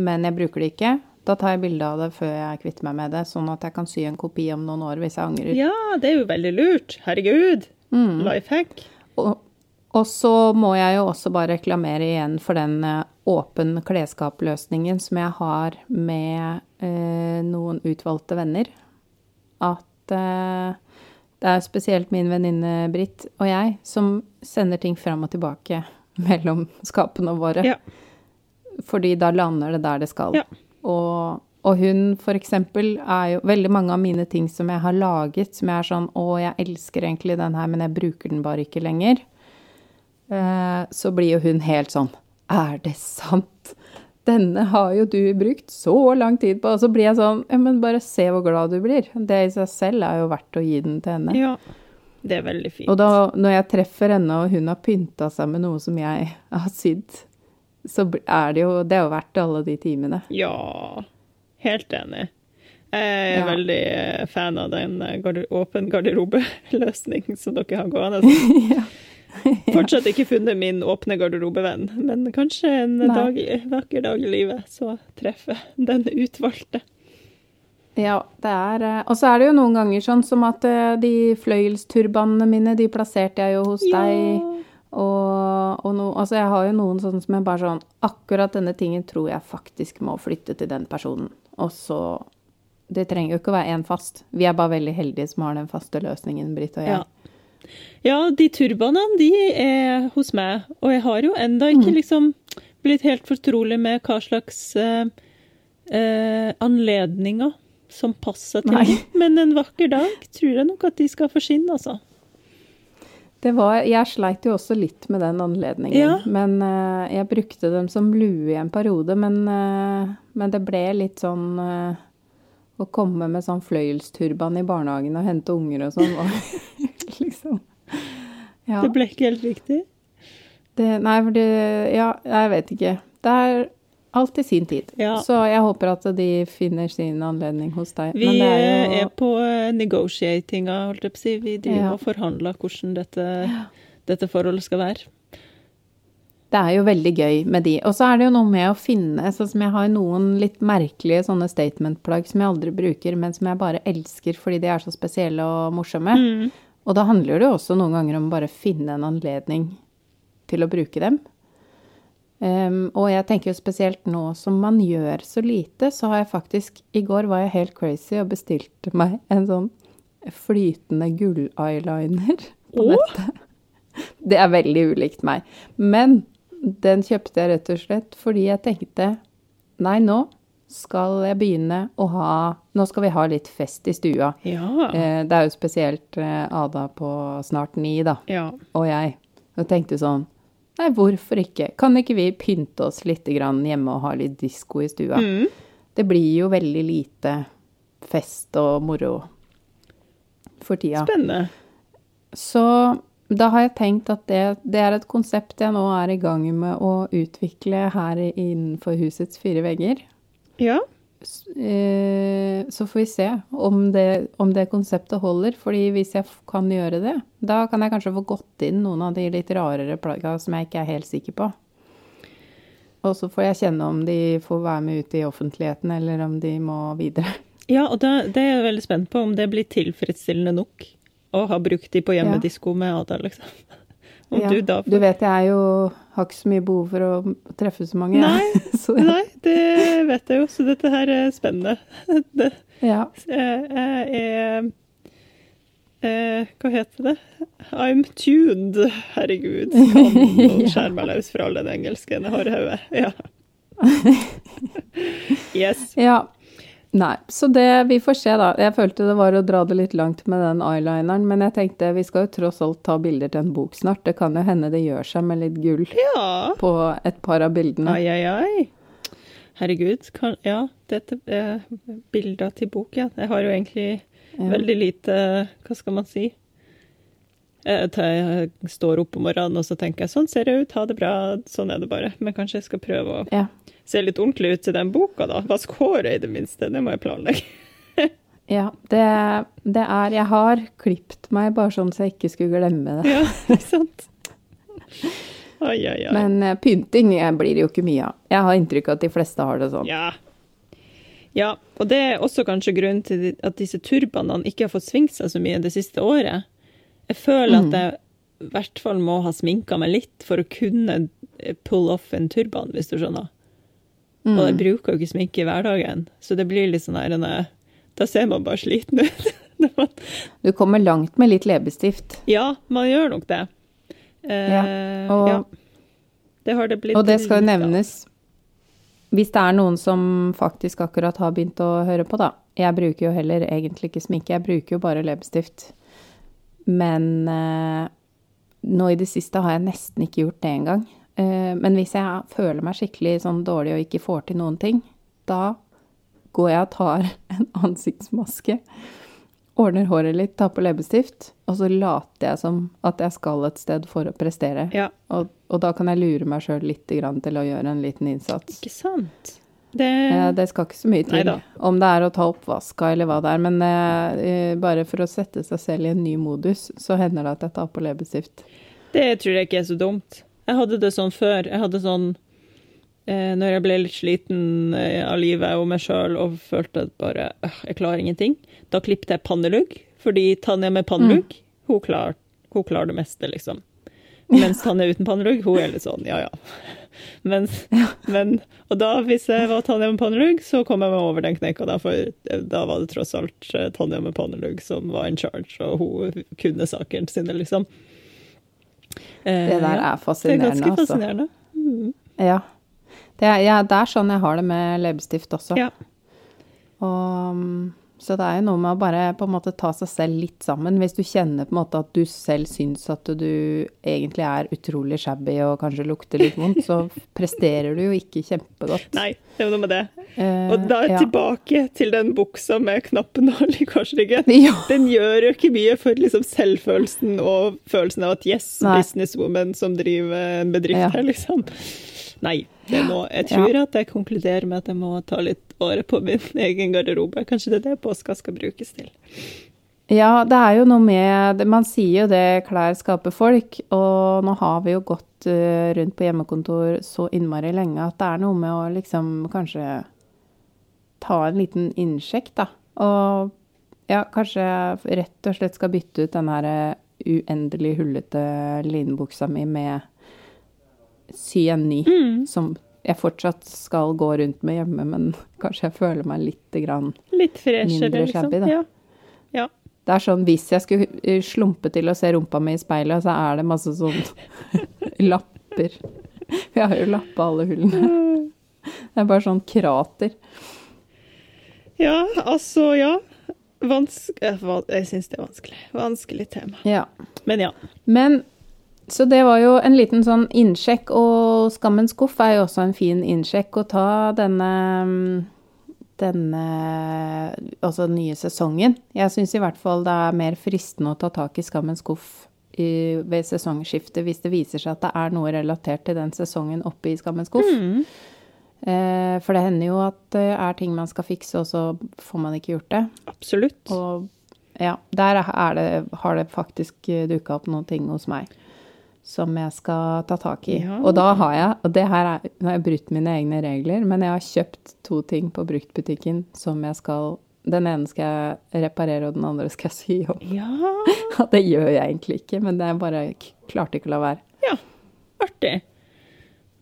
men jeg bruker det ikke. Da tar jeg bilde av det før jeg kvitter meg med det, sånn at jeg kan sy en kopi om noen år hvis jeg angrer. Ja, det er jo veldig lurt. Herregud. Mm. Life hack. Og, og så må jeg jo også bare reklamere igjen for den eh, åpen klesskapløsningen som jeg har med eh, noen utvalgte venner. At eh, det er spesielt min venninne Britt og jeg som sender ting fram og tilbake [LAUGHS] mellom skapene våre. Ja. Fordi da lander det der det skal. Ja. Og, og hun for eksempel er jo veldig mange av mine ting som jeg har laget, som jeg er sånn Å, jeg elsker egentlig den her, men jeg bruker den bare ikke lenger. Eh, så blir jo hun helt sånn Er det sant? Denne har jo du brukt så lang tid på. Og så blir jeg sånn Ja, men bare se hvor glad du blir. Det i seg selv er jo verdt å gi den til henne. ja. Det er veldig fint. Og da, når jeg treffer henne, og hun har pynta seg med noe som jeg har sydd, så er det jo Det er jo verdt alle de timene. Ja, helt enig. Jeg er Ja. veldig eh, fan av den eh, garder åpen garderobeløsning [LAUGHS] som dere har gående. [LAUGHS] ja. [LAUGHS] Fortsatt ikke funnet min åpne garderobevenn, men kanskje en dag, vakker dag i livet så treffer den utvalgte. Ja, det er eh, Og så er det jo noen ganger sånn som at de fløyelsturbanene mine, de plasserte jeg jo hos deg. Og, og no, altså jeg har jo noen sånne som jeg bare sånn Akkurat denne tingen tror jeg faktisk må flytte til den personen. Og så Det trenger jo ikke å være én fast. Vi er bare veldig heldige som har den faste løsningen, Britt og jeg. Ja. ja, de turbanene, de er hos meg. Og jeg har jo enda Mm. ikke liksom blitt helt fortrolig med hva slags eh, eh, anledninger som passer til Nei. Men en vakker dag tror jeg nok at de skal forsvinne, altså. Det var, jeg sleit jo også litt med den anledningen. Ja. Men uh, jeg brukte dem som lue i en periode. Men, uh, men det ble litt sånn uh, Å komme med sånn fløyelsturban i barnehagen og hente unger og sånn var [LAUGHS] liksom Ja. Det ble ikke helt riktig. Det, nei, for det Ja, jeg vet ikke. Det er alt i sin tid. Ja. Så jeg håper at de finner sin anledning hos deg. Vi Men det er er, på eh, negotiatinga, holdt jeg på å si. Vi driver Ja. og forhandler hvordan dette, dette forholdet skal være. Det er jo veldig gøy med de. Og så er det jo noe med å finne Sånn som jeg har noen litt merkelige sånne statement-plagg som jeg aldri bruker, men som jeg bare elsker fordi de er så spesielle og morsomme. Og da handler det jo også noen ganger om bare finne en anledning til å bruke dem. Em, og jeg tenker jo spesielt nå som man gjør så lite, så har jeg faktisk I går var jeg helt crazy og bestilte meg en sånn flytende gull-eyeliner på nettet. Det er veldig ulikt meg. Men den kjøpte jeg rett og slett fordi jeg tenkte Nei, nå skal jeg begynne å ha Nå skal vi ha litt fest i stua. Ja. Eh, det er jo spesielt eh, Ada på snart ni, da, ja. og jeg. Og tenkte sånn Nei, hvorfor ikke? Kan ikke vi pynte oss litt grann hjemme og ha litt disko i stua? Mm. Det blir jo veldig lite fest og moro for tida. Spennende. Så da har jeg tenkt at det, det er et konsept jeg nå er i gang med å utvikle her innenfor husets fire vegger. Ja. Eh, Så får vi se om det, om det konseptet holder. fordi hvis jeg kan gjøre det, da kan jeg kanskje få gått inn noen av de litt rarere plagga som jeg ikke er helt sikker på. Og så får jeg kjenne om de får være med ut i offentligheten, eller om de må videre. Ja, og da, det er jeg veldig spent på om det blir tilfredsstillende nok å ha brukt de på hjemmedisko med Ada, liksom. Om Ja, du da du vet jeg er jo har ikke så mye behov for å treffe så mange. Nei, [LAUGHS] så, Nei, det vet jeg jo, så dette her er spennende. [LAUGHS] Det, ja. jeg er eh, Hva heter det? I'm tuned. Herregud. [LAUGHS] Kan skjære meg løs fra all den engelsken jeg har i hodet. Ja. Yes. ja. Nei, så det Vi får se, da. Jeg følte det var å dra det litt langt med den eyelineren, men jeg tenkte vi skal jo tross alt ta bilder til en bok snart. Det kan jo hende det gjør seg med litt gull Ja. på et par av bildene. Ai, ai, ai. Herregud. Kan, ja, dette er bilder til bok, ja. Jeg har jo egentlig Ja. veldig lite Hva skal man si? Jeg står opp om morgenen og så tenker jeg sånn ser det ut, ha det bra, sånn er det bare. Men kanskje jeg skal prøve å Ja. Se litt ordentlig ut til den boka, da. Vask håret i det minste, det må jeg planlegge. [LAUGHS] ja det, det er Jeg har klipt meg bare sånn så jeg ikke skulle glemme det. [LAUGHS] Ja, ikke sant? [LAUGHS] Ai, ai, ai. Men eh, pynting eh, blir det jo ikke mye av. Jeg har inntrykk av at de fleste har det sånn. Ja. ja. Og det er også kanskje grunnen til at disse turbanene ikke har fått svingt seg så mye det siste året. Jeg føler at jeg i hvert fall må ha sminka meg litt for å kunne eh, pull off en turban, hvis du skjønner. Og jeg bruker jo ikke sminke i hverdagen, så det blir litt sånn her eh, Da ser man bare sliten ut. [LAUGHS] Du kommer langt med litt leppestift. ja, man gjør nok det. Eh, Ja, og- ja. Det har det blitt Og det skal jo nevnes hvis det er noen som faktisk akkurat har begynt å høre på, da. Jeg bruker jo heller egentlig ikke sminke, jeg bruker jo bare leppestift. Men eh, nå i det siste har jeg nesten ikke gjort det engang. Eh, men hvis jeg føler meg skikkelig sånn dårlig og ikke får til noen ting, da går jeg og tar [LAUGHS] en ansiktsmaske, ordner håret litt, tar på leppestift, og så later jeg som at jeg skal et sted for å prestere. Ja, Og, og da kan jeg lure meg sjøl litt grann til å gjøre en liten innsats. ikke sant? Det, Eh, Det skal ikke så mye til Neida. om det er å ta oppvaska eller hva det er, men eh, eh, bare for å sette seg selv i en ny modus, så hender det at jeg tar på leppestift. Det tror jeg ikke er så dumt. Jeg hadde det sånn før. Jeg hadde sånn eh, Når jeg ble litt sliten eh, av livet og meg sjøl og følte at bare øh, jeg klarer ingenting, da klippet jeg pannelugg. Fordi Tanja med pannelugg, hun, klar, hun klarer det meste, liksom. Mens Tanja uten pannelugg, hun er litt sånn ja ja. [LAUGHS] Mens, men, og da, hvis jeg var Tanja med pannelugg, så kom jeg meg over den knekka, da, for eh, da var det tross alt eh, Tanja med pannelugg som var in charge, og hun kunne sakene sine, liksom. Eh, Det der er fascinerende. Det er ganske altså. fascinerende. Ja. Det er, ja, det er sånn jeg har det med leppestift også. Ja. Og, mm, så det er jo noe med å bare på en måte ta seg selv litt sammen. Hvis du kjenner på en måte at du selv syns at du egentlig er utrolig shabby og kanskje lukter litt vondt, så [LAUGHS] presterer du jo ikke kjempegodt. Nei, det er noe med det. Eh, Og da er ja. tilbake til den buksa med knappen og [LAUGHS] korsryggen. [LAUGHS] Ja. Den gjør jo ikke mye for liksom selvfølelsen og følelsen av at yes, Nei. businesswoman som driver en bedrift Ja. her, liksom. Nei, det må, jeg tror at jeg konkluderer med at jeg må ta litt året på min [LAUGHS] egen garderobe. Kanskje det er det påska skal brukes til. Ja, det er jo noe med Man sier jo det klær skaper folk, og nå har vi jo gått eh, rundt på hjemmekontor så innmari lenge at det er noe med å liksom kanskje ta en liten innsjekk, da. Og ja, kanskje rett og slett skal bytte ut den her eh, uendelig hullete linbuksa mi med sy en ny, som jeg fortsatt skal gå rundt med hjemme, men kanskje jeg føler meg litt grann Litt freshere, Mindre liksom. da. Ja. ja. Det er sånn hvis jeg skulle eh, slumpe til å se rumpa mi i speilet, så er det masse sånn [LAUGHS] lapper. Jeg har jo lappa alle hullene. Det er bare sånn krater. Ja, altså, ja. Vansk eh, jeg syns det er vanskelig. Vanskelig tema. Ja. Men ja. Men så det var jo en liten sånn innsjekk, og Skammens skuff er jo også en fin innsjekk å ta denne denne altså den nye sesongen. Jeg syns i hvert fall det er mer fristende å ta tak i Skammens skuff i, ved sesongskiftet hvis det viser seg at det er noe relatert til den sesongen oppe i Skammens skuff. Mm. Eh, for det hender jo at det er ting man skal fikse, og så får man ikke gjort det. Absolutt. Og ja, der er det, har det faktisk dukka opp noen ting hos meg som jeg skal ta tak i. Ja. Og da har jeg, og det her er, nå har jeg brutt mine egne regler, men jeg har kjøpt to ting på bruktbutikken som jeg skal Den ene skal jeg reparere, og den andre skal jeg sy opp. Ja, [LAUGHS] det gjør jeg egentlig ikke, men det er bare klarte ikke å la være. ja. Artig.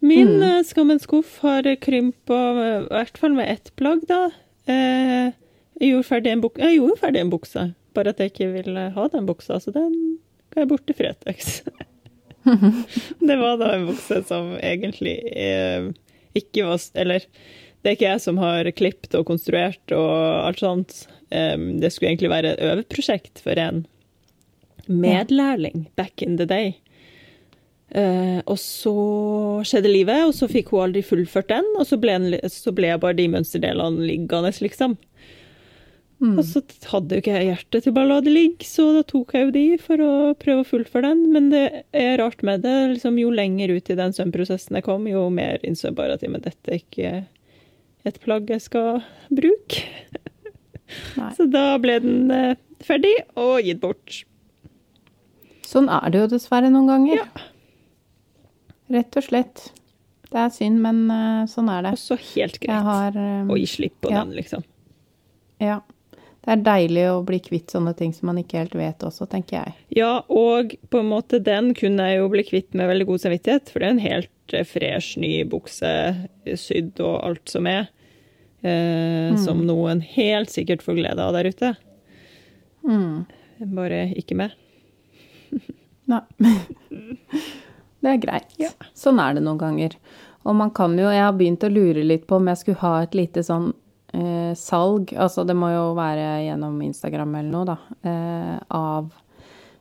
Min Mm. skam en skuff har krympa, i hvert fall med ett plagg, da. Eh, jeg, gjorde ferdig en buk jeg gjorde ferdig en bukse, bare at jeg ikke ville ha den buksa, så den ga jeg bort til Fretex. [LAUGHS] [LAUGHS] det var da en bukse som egentlig eh, ikke var Eller det er ikke jeg som har klippet og konstruert og alt sånt. Um, det skulle egentlig være et øveprosjekt for en medlærling back in the day. Uh, og så skjedde livet, og så fikk hun aldri fullført den, og så ble, en, så ble bare de mønsterdelene liggende, liksom. Og så hadde jo ikke jeg hjerte til bare å la det ligge, så da tok jeg jo de for å prøve å fullføre den. Men det er rart med det. liksom Jo lenger ut i den søvnprosessen jeg kom, jo mer innså jeg bare at men dette er ikke et plagg jeg skal bruke. [LAUGHS] Så da ble den eh, ferdig og gitt bort. Sånn er det jo dessverre noen ganger. Ja. Rett og slett. Det er synd, men uh, sånn er det. Også helt greit har eh, å gi slipp på ja. den, liksom. Ja. Det er deilig å bli kvitt sånne ting som man ikke helt vet også, tenker jeg. Ja, og på en måte den kunne jeg jo bli kvitt med veldig god samvittighet, for det er en helt eh, fresh, ny bukse, eh, sydd og alt som er, eh, som noen helt sikkert får glede av der ute. Mm. Bare ikke meg. [LAUGHS] Nei. [LAUGHS] Det er greit. Ja. Sånn er det noen ganger. Og man kan jo Jeg har begynt å lure litt på om jeg skulle ha et lite sånn eh, salg, altså det må jo være gjennom Instagram eller noe, da, eh, av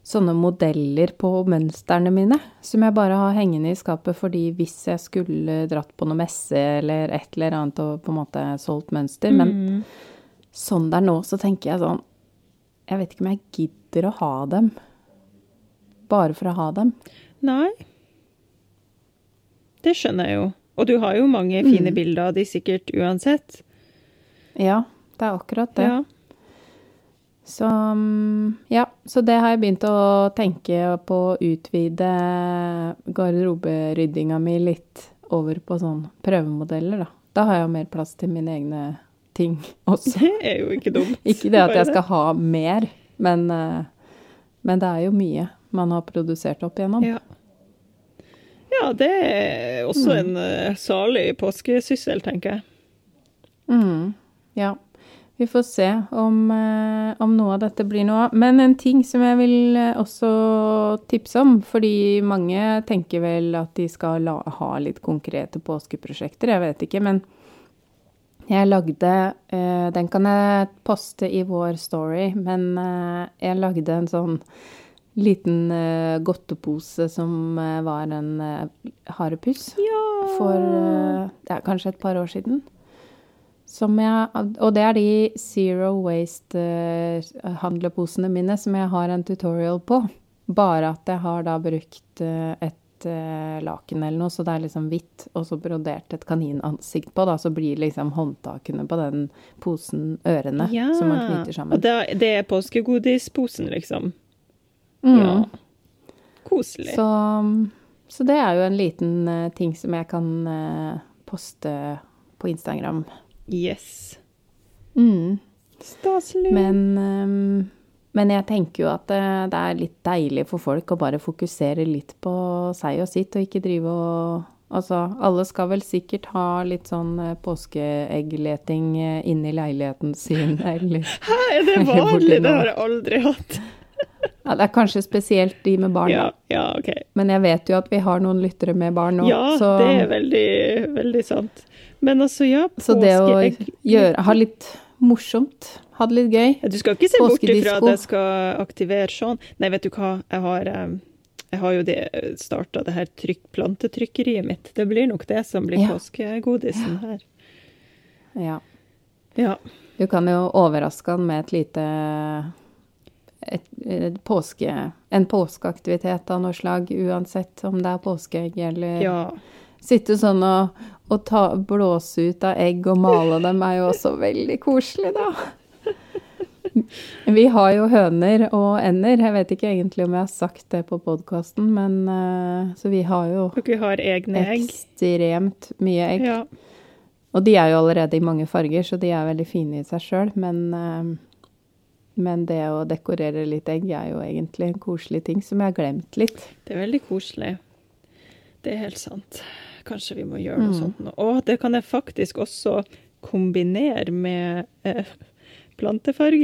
sånne modeller på mønstrene mine, som jeg bare har hengende i skapet fordi hvis jeg skulle dratt på noe messe eller et eller annet og på en måte solgt mønster, men Mm. sånn det er nå, så tenker jeg sånn Jeg vet ikke om jeg gidder å ha dem. Bare for å ha dem. Nei. Det skjønner jeg jo. Og du har jo mange fine Mm. bilder av de sikkert uansett. Ja, det er akkurat det. Ja. Så mm, ja, så det har jeg begynt å tenke på å utvide garderoberyddinga mi litt over på sånn prøvemodeller, da. Da har jeg jo mer plass til mine egne ting [LAUGHS] også. Det er jo ikke dumt. Ikke det at jeg skal ha mer, men, eh, men det er jo mye man har produsert opp igjennom. Ja. ja, det er også Mm. en eh, salig påskesyssel, tenker jeg. Mm, ja. Vi får se om, eh, om noe av dette blir noe av. Men en ting som jeg vil eh, også tipse om, fordi mange tenker vel at de skal la, ha litt konkrete påskeprosjekter, jeg vet ikke, men jeg lagde eh, Den kan jeg poste i vår story, men jeg lagde en sånn liten godtepose som var en harepus Ja. for ja, kanskje et par år siden. Som jeg, og det er de Zero Waste-handleposene mine som jeg har en tutorial på. Bare at jeg har da brukt eh, et eh, laken eller noe, så det er liksom hvitt, og så brodert et kaninansikt på, da, så blir liksom håndtakene på den posen ørene ja. som man knyter sammen. Og det, det er påskegodisposen, liksom. Mm. Ja. Koselig. Så, så det er jo en liten eh, ting som jeg kan eh, poste på Instagram. Yes. Mm. Staselig. Men, ehm, men jeg tenker jo at det, det er litt deilig for folk å bare fokusere litt på seg og sitt, og ikke drive og Altså, alle skal vel sikkert ha litt sånn eh, påskeeggleting eh, inni leiligheten sin, [LAUGHS] eller Hæ, er det vanlig? det har jeg aldri hatt. ja, Det er kanskje spesielt de med barn, Ja, ja, OK. Men jeg vet jo at vi har noen lyttere med barn nå, Ja, så, det er veldig, veldig sant. Men altså, ja, så det å gjøre, ha litt morsomt. Ha det litt gøy. Ja, Du skal ikke se bort ifra at jeg skal aktivere sånn. Nei, vet du hva, jeg har, jeg har jo starta det her trykk, plantetrykkeriet mitt. Det blir nok det som blir Ja. påskegodisen her. Ja. Ja. Du kan jo overraske han med et lite et, et påske, En påskeaktivitet av noe slag, uansett om det er påskeegg eller ja. Sitte sånn og, og ta, blåse ut av egg og male dem er jo også veldig koselig, da. Vi har jo høner og ender. Jeg vet ikke egentlig om jeg har sagt det på podkasten, men eh, Så vi har jo Dere har egne egg. ekstremt mye egg. Ja. Og de er jo allerede i mange farger, så de er veldig fine i seg sjøl. Men, eh, men det å dekorere litt egg er jo egentlig en koselig ting som jeg har glemt litt. Det er veldig koselig. Det er helt sant. Kanskje vi må gjøre noe Mm. sånt nå. Og det kan jeg faktisk også kombinere med eh, plantefarge.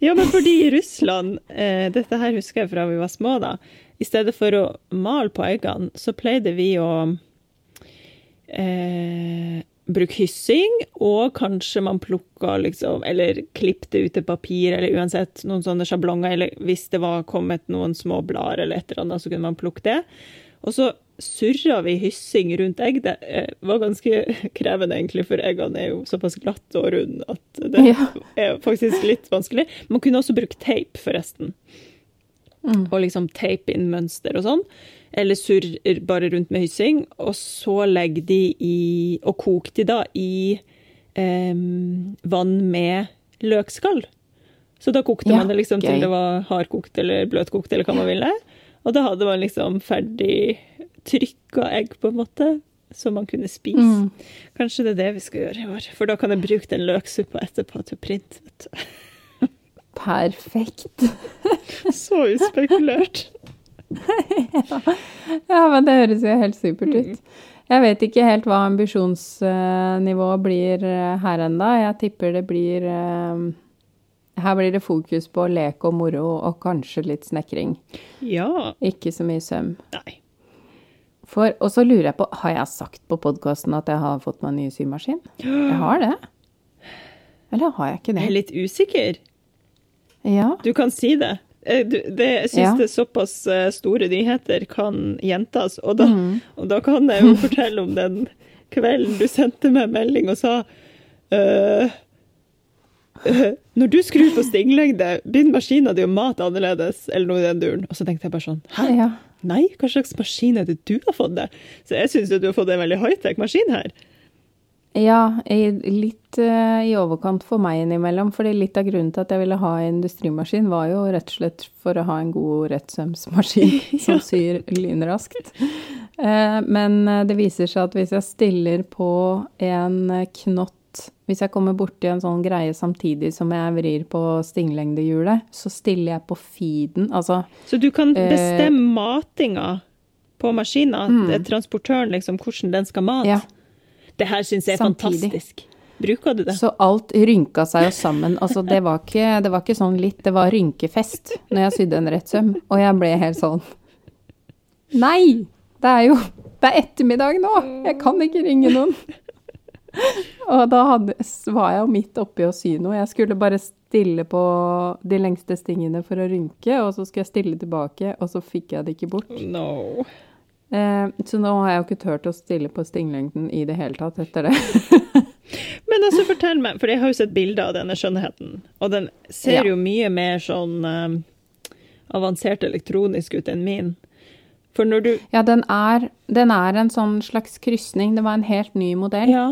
Ja, men fordi i Russland, eh, dette her husker jeg fra vi var små da, i stedet for å male på eggene, så pleide vi å eh, bruke hyssing, og kanskje man plukka liksom, eller klippte ut et papir, eller uansett noen sånne sjablonger, eller hvis det var kommet noen små blader eller et eller annet, så kunne man plukke det. Og så surra vi hyssing rundt egg. Det eh, var ganske krevende, egentlig, for eggene er jo såpass glatte og runde at det Ja. er faktisk litt vanskelig. Man kunne også bruke teip, forresten. Mm. Og liksom teipe inn mønster og sånn. Eller surr bare rundt med hyssing. Og så legg de i Og kok de da i eh, vann med løkskall. Så da kokte Ja, man det liksom gøy. til det var hardkokt eller bløtkokt eller hva man ville. Og da hadde man liksom ferdig trykka egg, på en måte, som man kunne spise. Mm. Kanskje det er det vi skal gjøre i år. For da kan jeg bruke den løksuppa etterpå til print. Vet du. [LAUGHS] Perfekt. [LAUGHS] Så uspekulert. [LAUGHS] Ja, men det høres jo helt supert Mm. ut. Jeg vet ikke helt hva ambisjonsnivået blir eh, her enda. Jeg tipper det blir eh, Her blir det fokus på lek og moro og kanskje litt snekring. Ja. Ikke så mye søm. Nei. For, og så lurer jeg på, har jeg sagt på podkasten at jeg har fått meg ny symaskin? Jeg har det. Eller har jeg ikke det? Jeg er litt usikker. Ja. Du kan si det. Eh, Du, det jeg syns Ja. det er såpass eh, store nyheter kan gjentas. Og da, mm. og da kan jeg jo fortelle om den kvelden du sendte meg melding og sa eh, eh, Når du skrur på stinglengde, begynner maskina di å mate annerledes, eller noe i den duren. Og så tenkte jeg bare sånn Hæ? ja. Nei, hva slags maskin er det du har fått det? Så jeg syns du har fått en veldig high-tech maskin her. Ja, litt eh, i overkant for meg innimellom. fordi litt av grunnen til at jeg ville ha en industrimaskin, var jo rett og slett for å ha en god rettsømsmaskin [LAUGHS] som syr lynraskt. Eh, men eh, det viser seg at hvis jeg stiller på en knott Hvis jeg kommer borti en sånn greie samtidig som jeg vrir på stinglengdehjulet, så stiller jeg på feeden. Altså Så du kan Eh, bestemme matinga på maskina, Mm. er transportøren, liksom, hvordan den skal mate. Ja. Det her syns jeg er Samtidig. fantastisk. Bruker du det? Så alt rynka seg jo sammen. Altså, det var ikke, det var ikke sånn litt, det var rynkefest når jeg sydde en rettsøm. Og jeg ble helt sånn Nei! Det er jo Det er ettermiddag nå! Jeg kan ikke ringe noen. [LAUGHS] Og da hadde, var jeg jo midt oppi å sy noe. Jeg skulle bare stille på de lengste stingene for å rynke, og så skulle jeg stille tilbake, og så fikk jeg det ikke bort. No. Eh, så nå har jeg jo ikke turt å stille på stinglengden i det hele tatt etter det. [LAUGHS] Men altså, fortell meg, for jeg har jo sett bilder av denne skjønnheten, og den ser Ja. jo mye mer sånn eh, avansert elektronisk ut enn min. For når du Ja, den er, den er en sånn slags krysning. Det var en helt ny modell. Ja.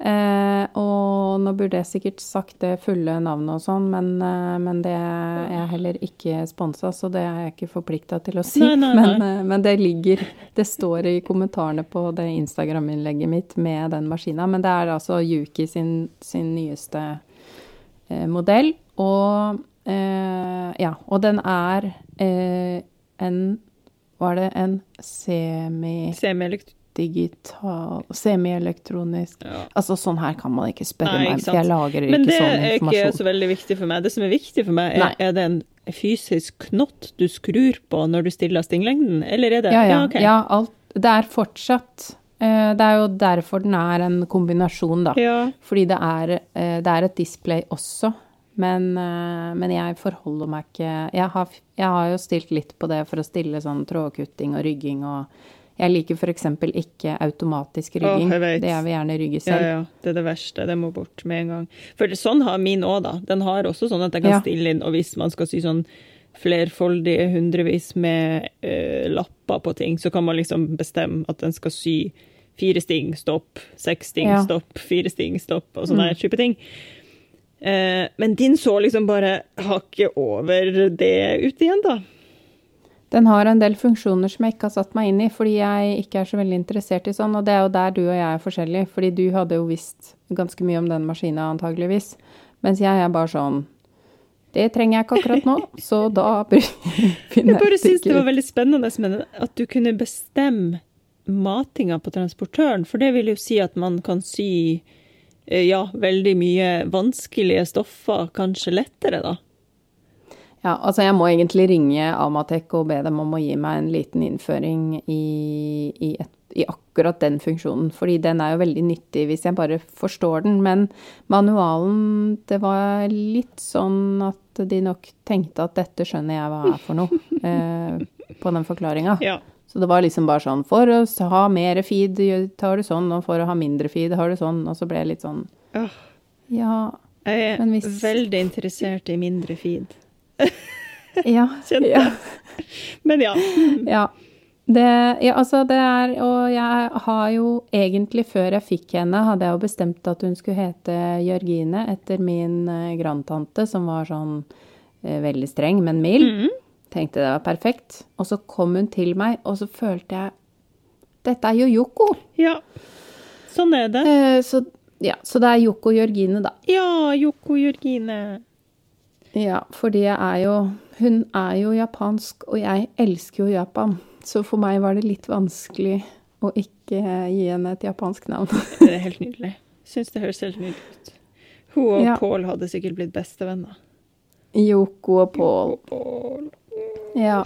Eh, og nå burde jeg sikkert sagt det fulle navnet og sånn, men, eh, men det er heller ikke sponsa, så det er jeg ikke forplikta til å si. Nei, nei, nei. Men, eh, men det ligger Det står i kommentarene på det Instagram-innlegget mitt med den maskina. Men det er altså Yuki sin, sin nyeste eh, modell. Og eh, ja, og den er eh, en Var det en semi Semielekt... digital Semielektronisk Ja. Altså, sånn her kan man ikke spørre Nei, meg, ikke for jeg sånn informasjon. Men ikke det sånn er ikke så veldig viktig for meg. Det som er viktig for meg, er, er det en fysisk knott du skrur på når du stiller stinglengden, eller er det Ja, ja. ok. ja alt, det er fortsatt Eh, Det er jo derfor den er en kombinasjon, da. Ja. Fordi det er, eh, det er et display også. Men, eh, men jeg forholder meg ikke jeg har, jeg har jo stilt litt på det for å stille sånn trådkutting og rygging og Jeg liker f.eks. ikke automatisk rygging. jeg det jeg vil gjerne rygge selv. ja, det er det verste. Det må bort med en gang. For sånn har min òg, da. Den har også sånn at jeg kan Ja. stille inn, og hvis man skal sy sånn flerfoldige hundrevis med uh, lapper på ting, så kan man liksom bestemme at den skal sy fire sting, stopp, seks sting, Ja. stopp, fire sting, stopp, og sånne Mm. type ting. Eh, men din så liksom bare hakket over det ut igjen, da. Den har en del funksjoner som jeg ikke har satt meg inn i, fordi jeg ikke er så veldig interessert i sånn, og det er jo der du og jeg er forskjellige, fordi du hadde jo visst ganske mye om den maskina antageligvis, mens jeg er bare sånn, det trenger jeg ikke akkurat nå, [LAUGHS] så da [LAUGHS] finner Jeg bare syns det var veldig spennende at du kunne bestemme matinga på transportøren, for det vil jo si at man kan sy eh, ja, veldig mye vanskelige stoffer kanskje lettere, da. Ja, altså jeg må egentlig ringe Amatek og be dem om å gi meg en liten innføring i, i, et, i akkurat den funksjonen, fordi den er jo veldig nyttig hvis jeg bare forstår den, men manualen, det var litt sånn at de nok tenkte at dette skjønner jeg hva er for noe, [LAUGHS] eh, på den forklaringa. Ja. Så det var liksom bare sånn, for å ha mer feed tar du sånn, og for å ha mindre feed har du sånn, og så ble jeg litt sånn, ja, jeg er hvis- veldig interessert i mindre feed. Ja, [LAUGHS] Kjente ja. Men ja. [LAUGHS] Ja. Det, ja, altså det er Og jeg har jo egentlig, før jeg fikk henne, hadde jeg jo bestemt at hun skulle hete Jørgine etter min eh, grandtante, som var sånn eh, veldig streng, men mild. Mhm. Tenkte det var perfekt. Og så kom hun til meg, og så følte jeg Dette er jo Yoko! ja. Sånn er det. Eh, så, ja, så det er Yoko Jørgine, da. Ja, Yoko Jørgine. Ja, fordi jeg er jo Hun er jo japansk, og jeg elsker jo Japan. Så for meg var det litt vanskelig å ikke gi henne et japansk navn. Det er helt nydelig. Syns det høres helt nydelig ut. Hun og Ja. Pål hadde sikkert blitt bestevenner. Yoko og Paul. Pål. Ja.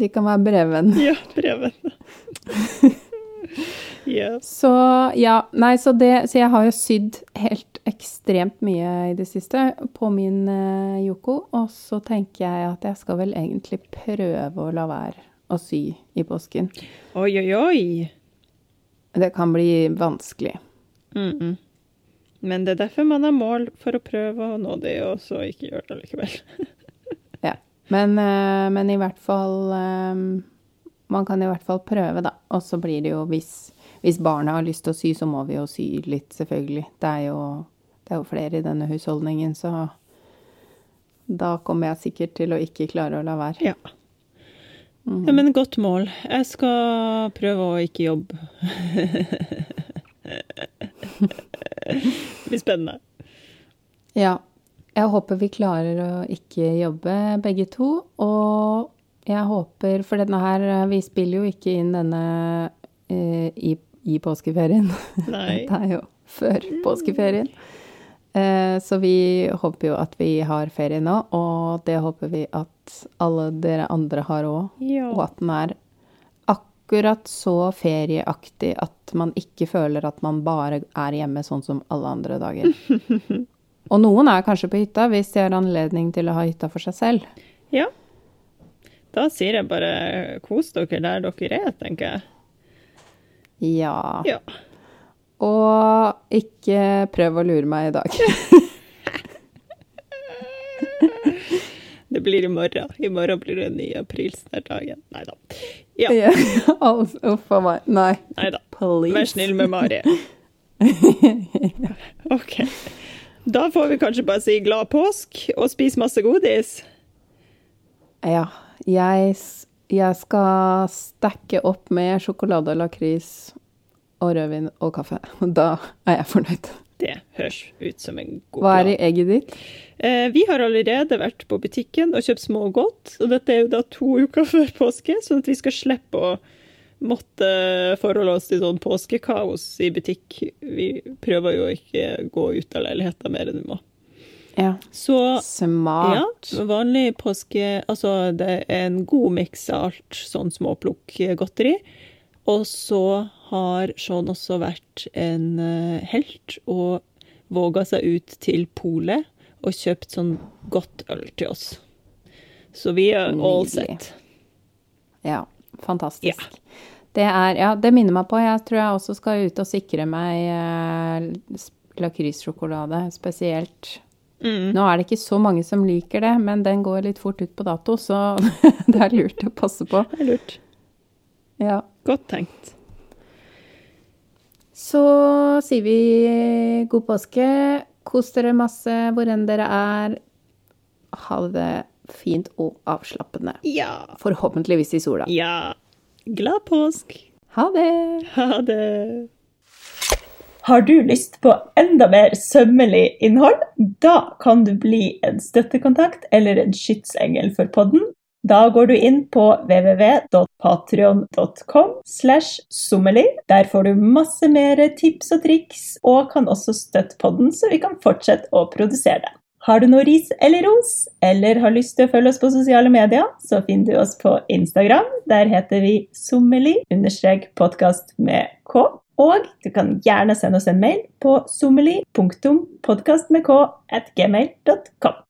De kan være breven. [LAUGHS] Ja, breven. [LAUGHS] yes. Så ja, nei, så det Så jeg har jo sydd helt ekstremt mye i det siste på min eh, Yoko, og så tenker jeg at jeg skal vel egentlig prøve å la være å sy i påsken. Oi, oi, oi. Det kan bli vanskelig. Mm -mm. Men det er derfor man har mål, for å prøve å nå det, og så ikke gjøre det likevel. [LAUGHS] Ja. Men, eh, men i hvert fall eh, Man kan i hvert fall prøve, da. Og så blir det jo hvis, hvis barna har lyst til å sy, så må vi jo sy litt, selvfølgelig. Det er jo, det er jo flere i denne husholdningen, så da kommer jeg sikkert til å ikke klare å la være. Ja. ja. Men godt mål. Jeg skal prøve å ikke jobbe. det blir spennende. Ja. Jeg håper vi klarer å ikke jobbe begge to. Og jeg håper For denne her Vi spiller jo ikke inn denne eh, i, i påskeferien. Nei. [LAUGHS] det er jo før påskeferien. Eh, så vi håper jo at vi har ferie nå, og det håper vi at alle dere andre har òg. Ja. Og at den er akkurat så ferieaktig at man ikke føler at man bare er hjemme sånn som alle andre dager. [LAUGHS] Og noen er kanskje på hytta hvis de har anledning til å ha hytta for seg selv. ja. Da sier jeg bare kos dere der dere er, tenker jeg. Ja. Ja. Og ikke prøv å lure meg i dag. [LAUGHS] Det blir i morgen. I morgen blir det en ny dagen. Nei da. Ja. Ja. Altså, Uff a meg. Nei. Neida. Please. Vær snill med Mari. [LAUGHS] [LAUGHS] OK. Da får vi kanskje bare si glad påsk og spis masse godis. Ja. Jeg, jeg skal stacke opp med sjokolade, og lakris og rødvin og kaffe. [LAUGHS] Da er jeg fornøyd. Det høres ut som en god Hva er i plan. egget ditt? Eh, vi har allerede vært på butikken og kjøpt smågodt, og dette er jo da to uker [LAUGHS] før påske, sånn at vi skal slippe å måtte forholde oss til sånn påskekaos i butikk. Vi prøver jo ikke å gå ut av leiligheten mer enn vi må. Ja. Så Smart. ja, vanlig påske Altså, det er en god miks av alt sånn småplukk godteri. Og så har Sean også vært en eh, helt og våga seg ut til polet og kjøpt sånn godt øl til oss. Så vi er all set. Ja, fantastisk. Ja. Det er Ja, det minner meg på Jeg tror jeg også skal ut og sikre meg eh, lakrissjokolade spesielt. Mm. Nå er det ikke så mange som liker det, men den går litt fort ut på dato, så [LAUGHS] det er lurt å passe på. Det er lurt. Ja. Godt tenkt. Så sier vi god påske. Kos dere masse hvor enn dere er. Ha det fint og avslappende. Ja. Forhåpentligvis i sola. Ja. Glad påsk. Ha det! Ha det. Har du lyst på enda mer sømmelig innhold? Da kan du bli en støttekontakt eller en skytsengel for podden. Da går du inn på www.patrion.com slash sommelig. Der får du masse mer tips og triks, og kan også støtte podden, så vi kan fortsette å produsere det. Har du noe ris eller ros, eller har lyst til å følge oss på sosiale medier, så finner du oss på Instagram. Der heter vi sommeli-podkast med k. Og du kan gjerne sende oss en mail på sommeli.podkastmedk.gmail.com.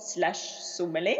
slash sommeli.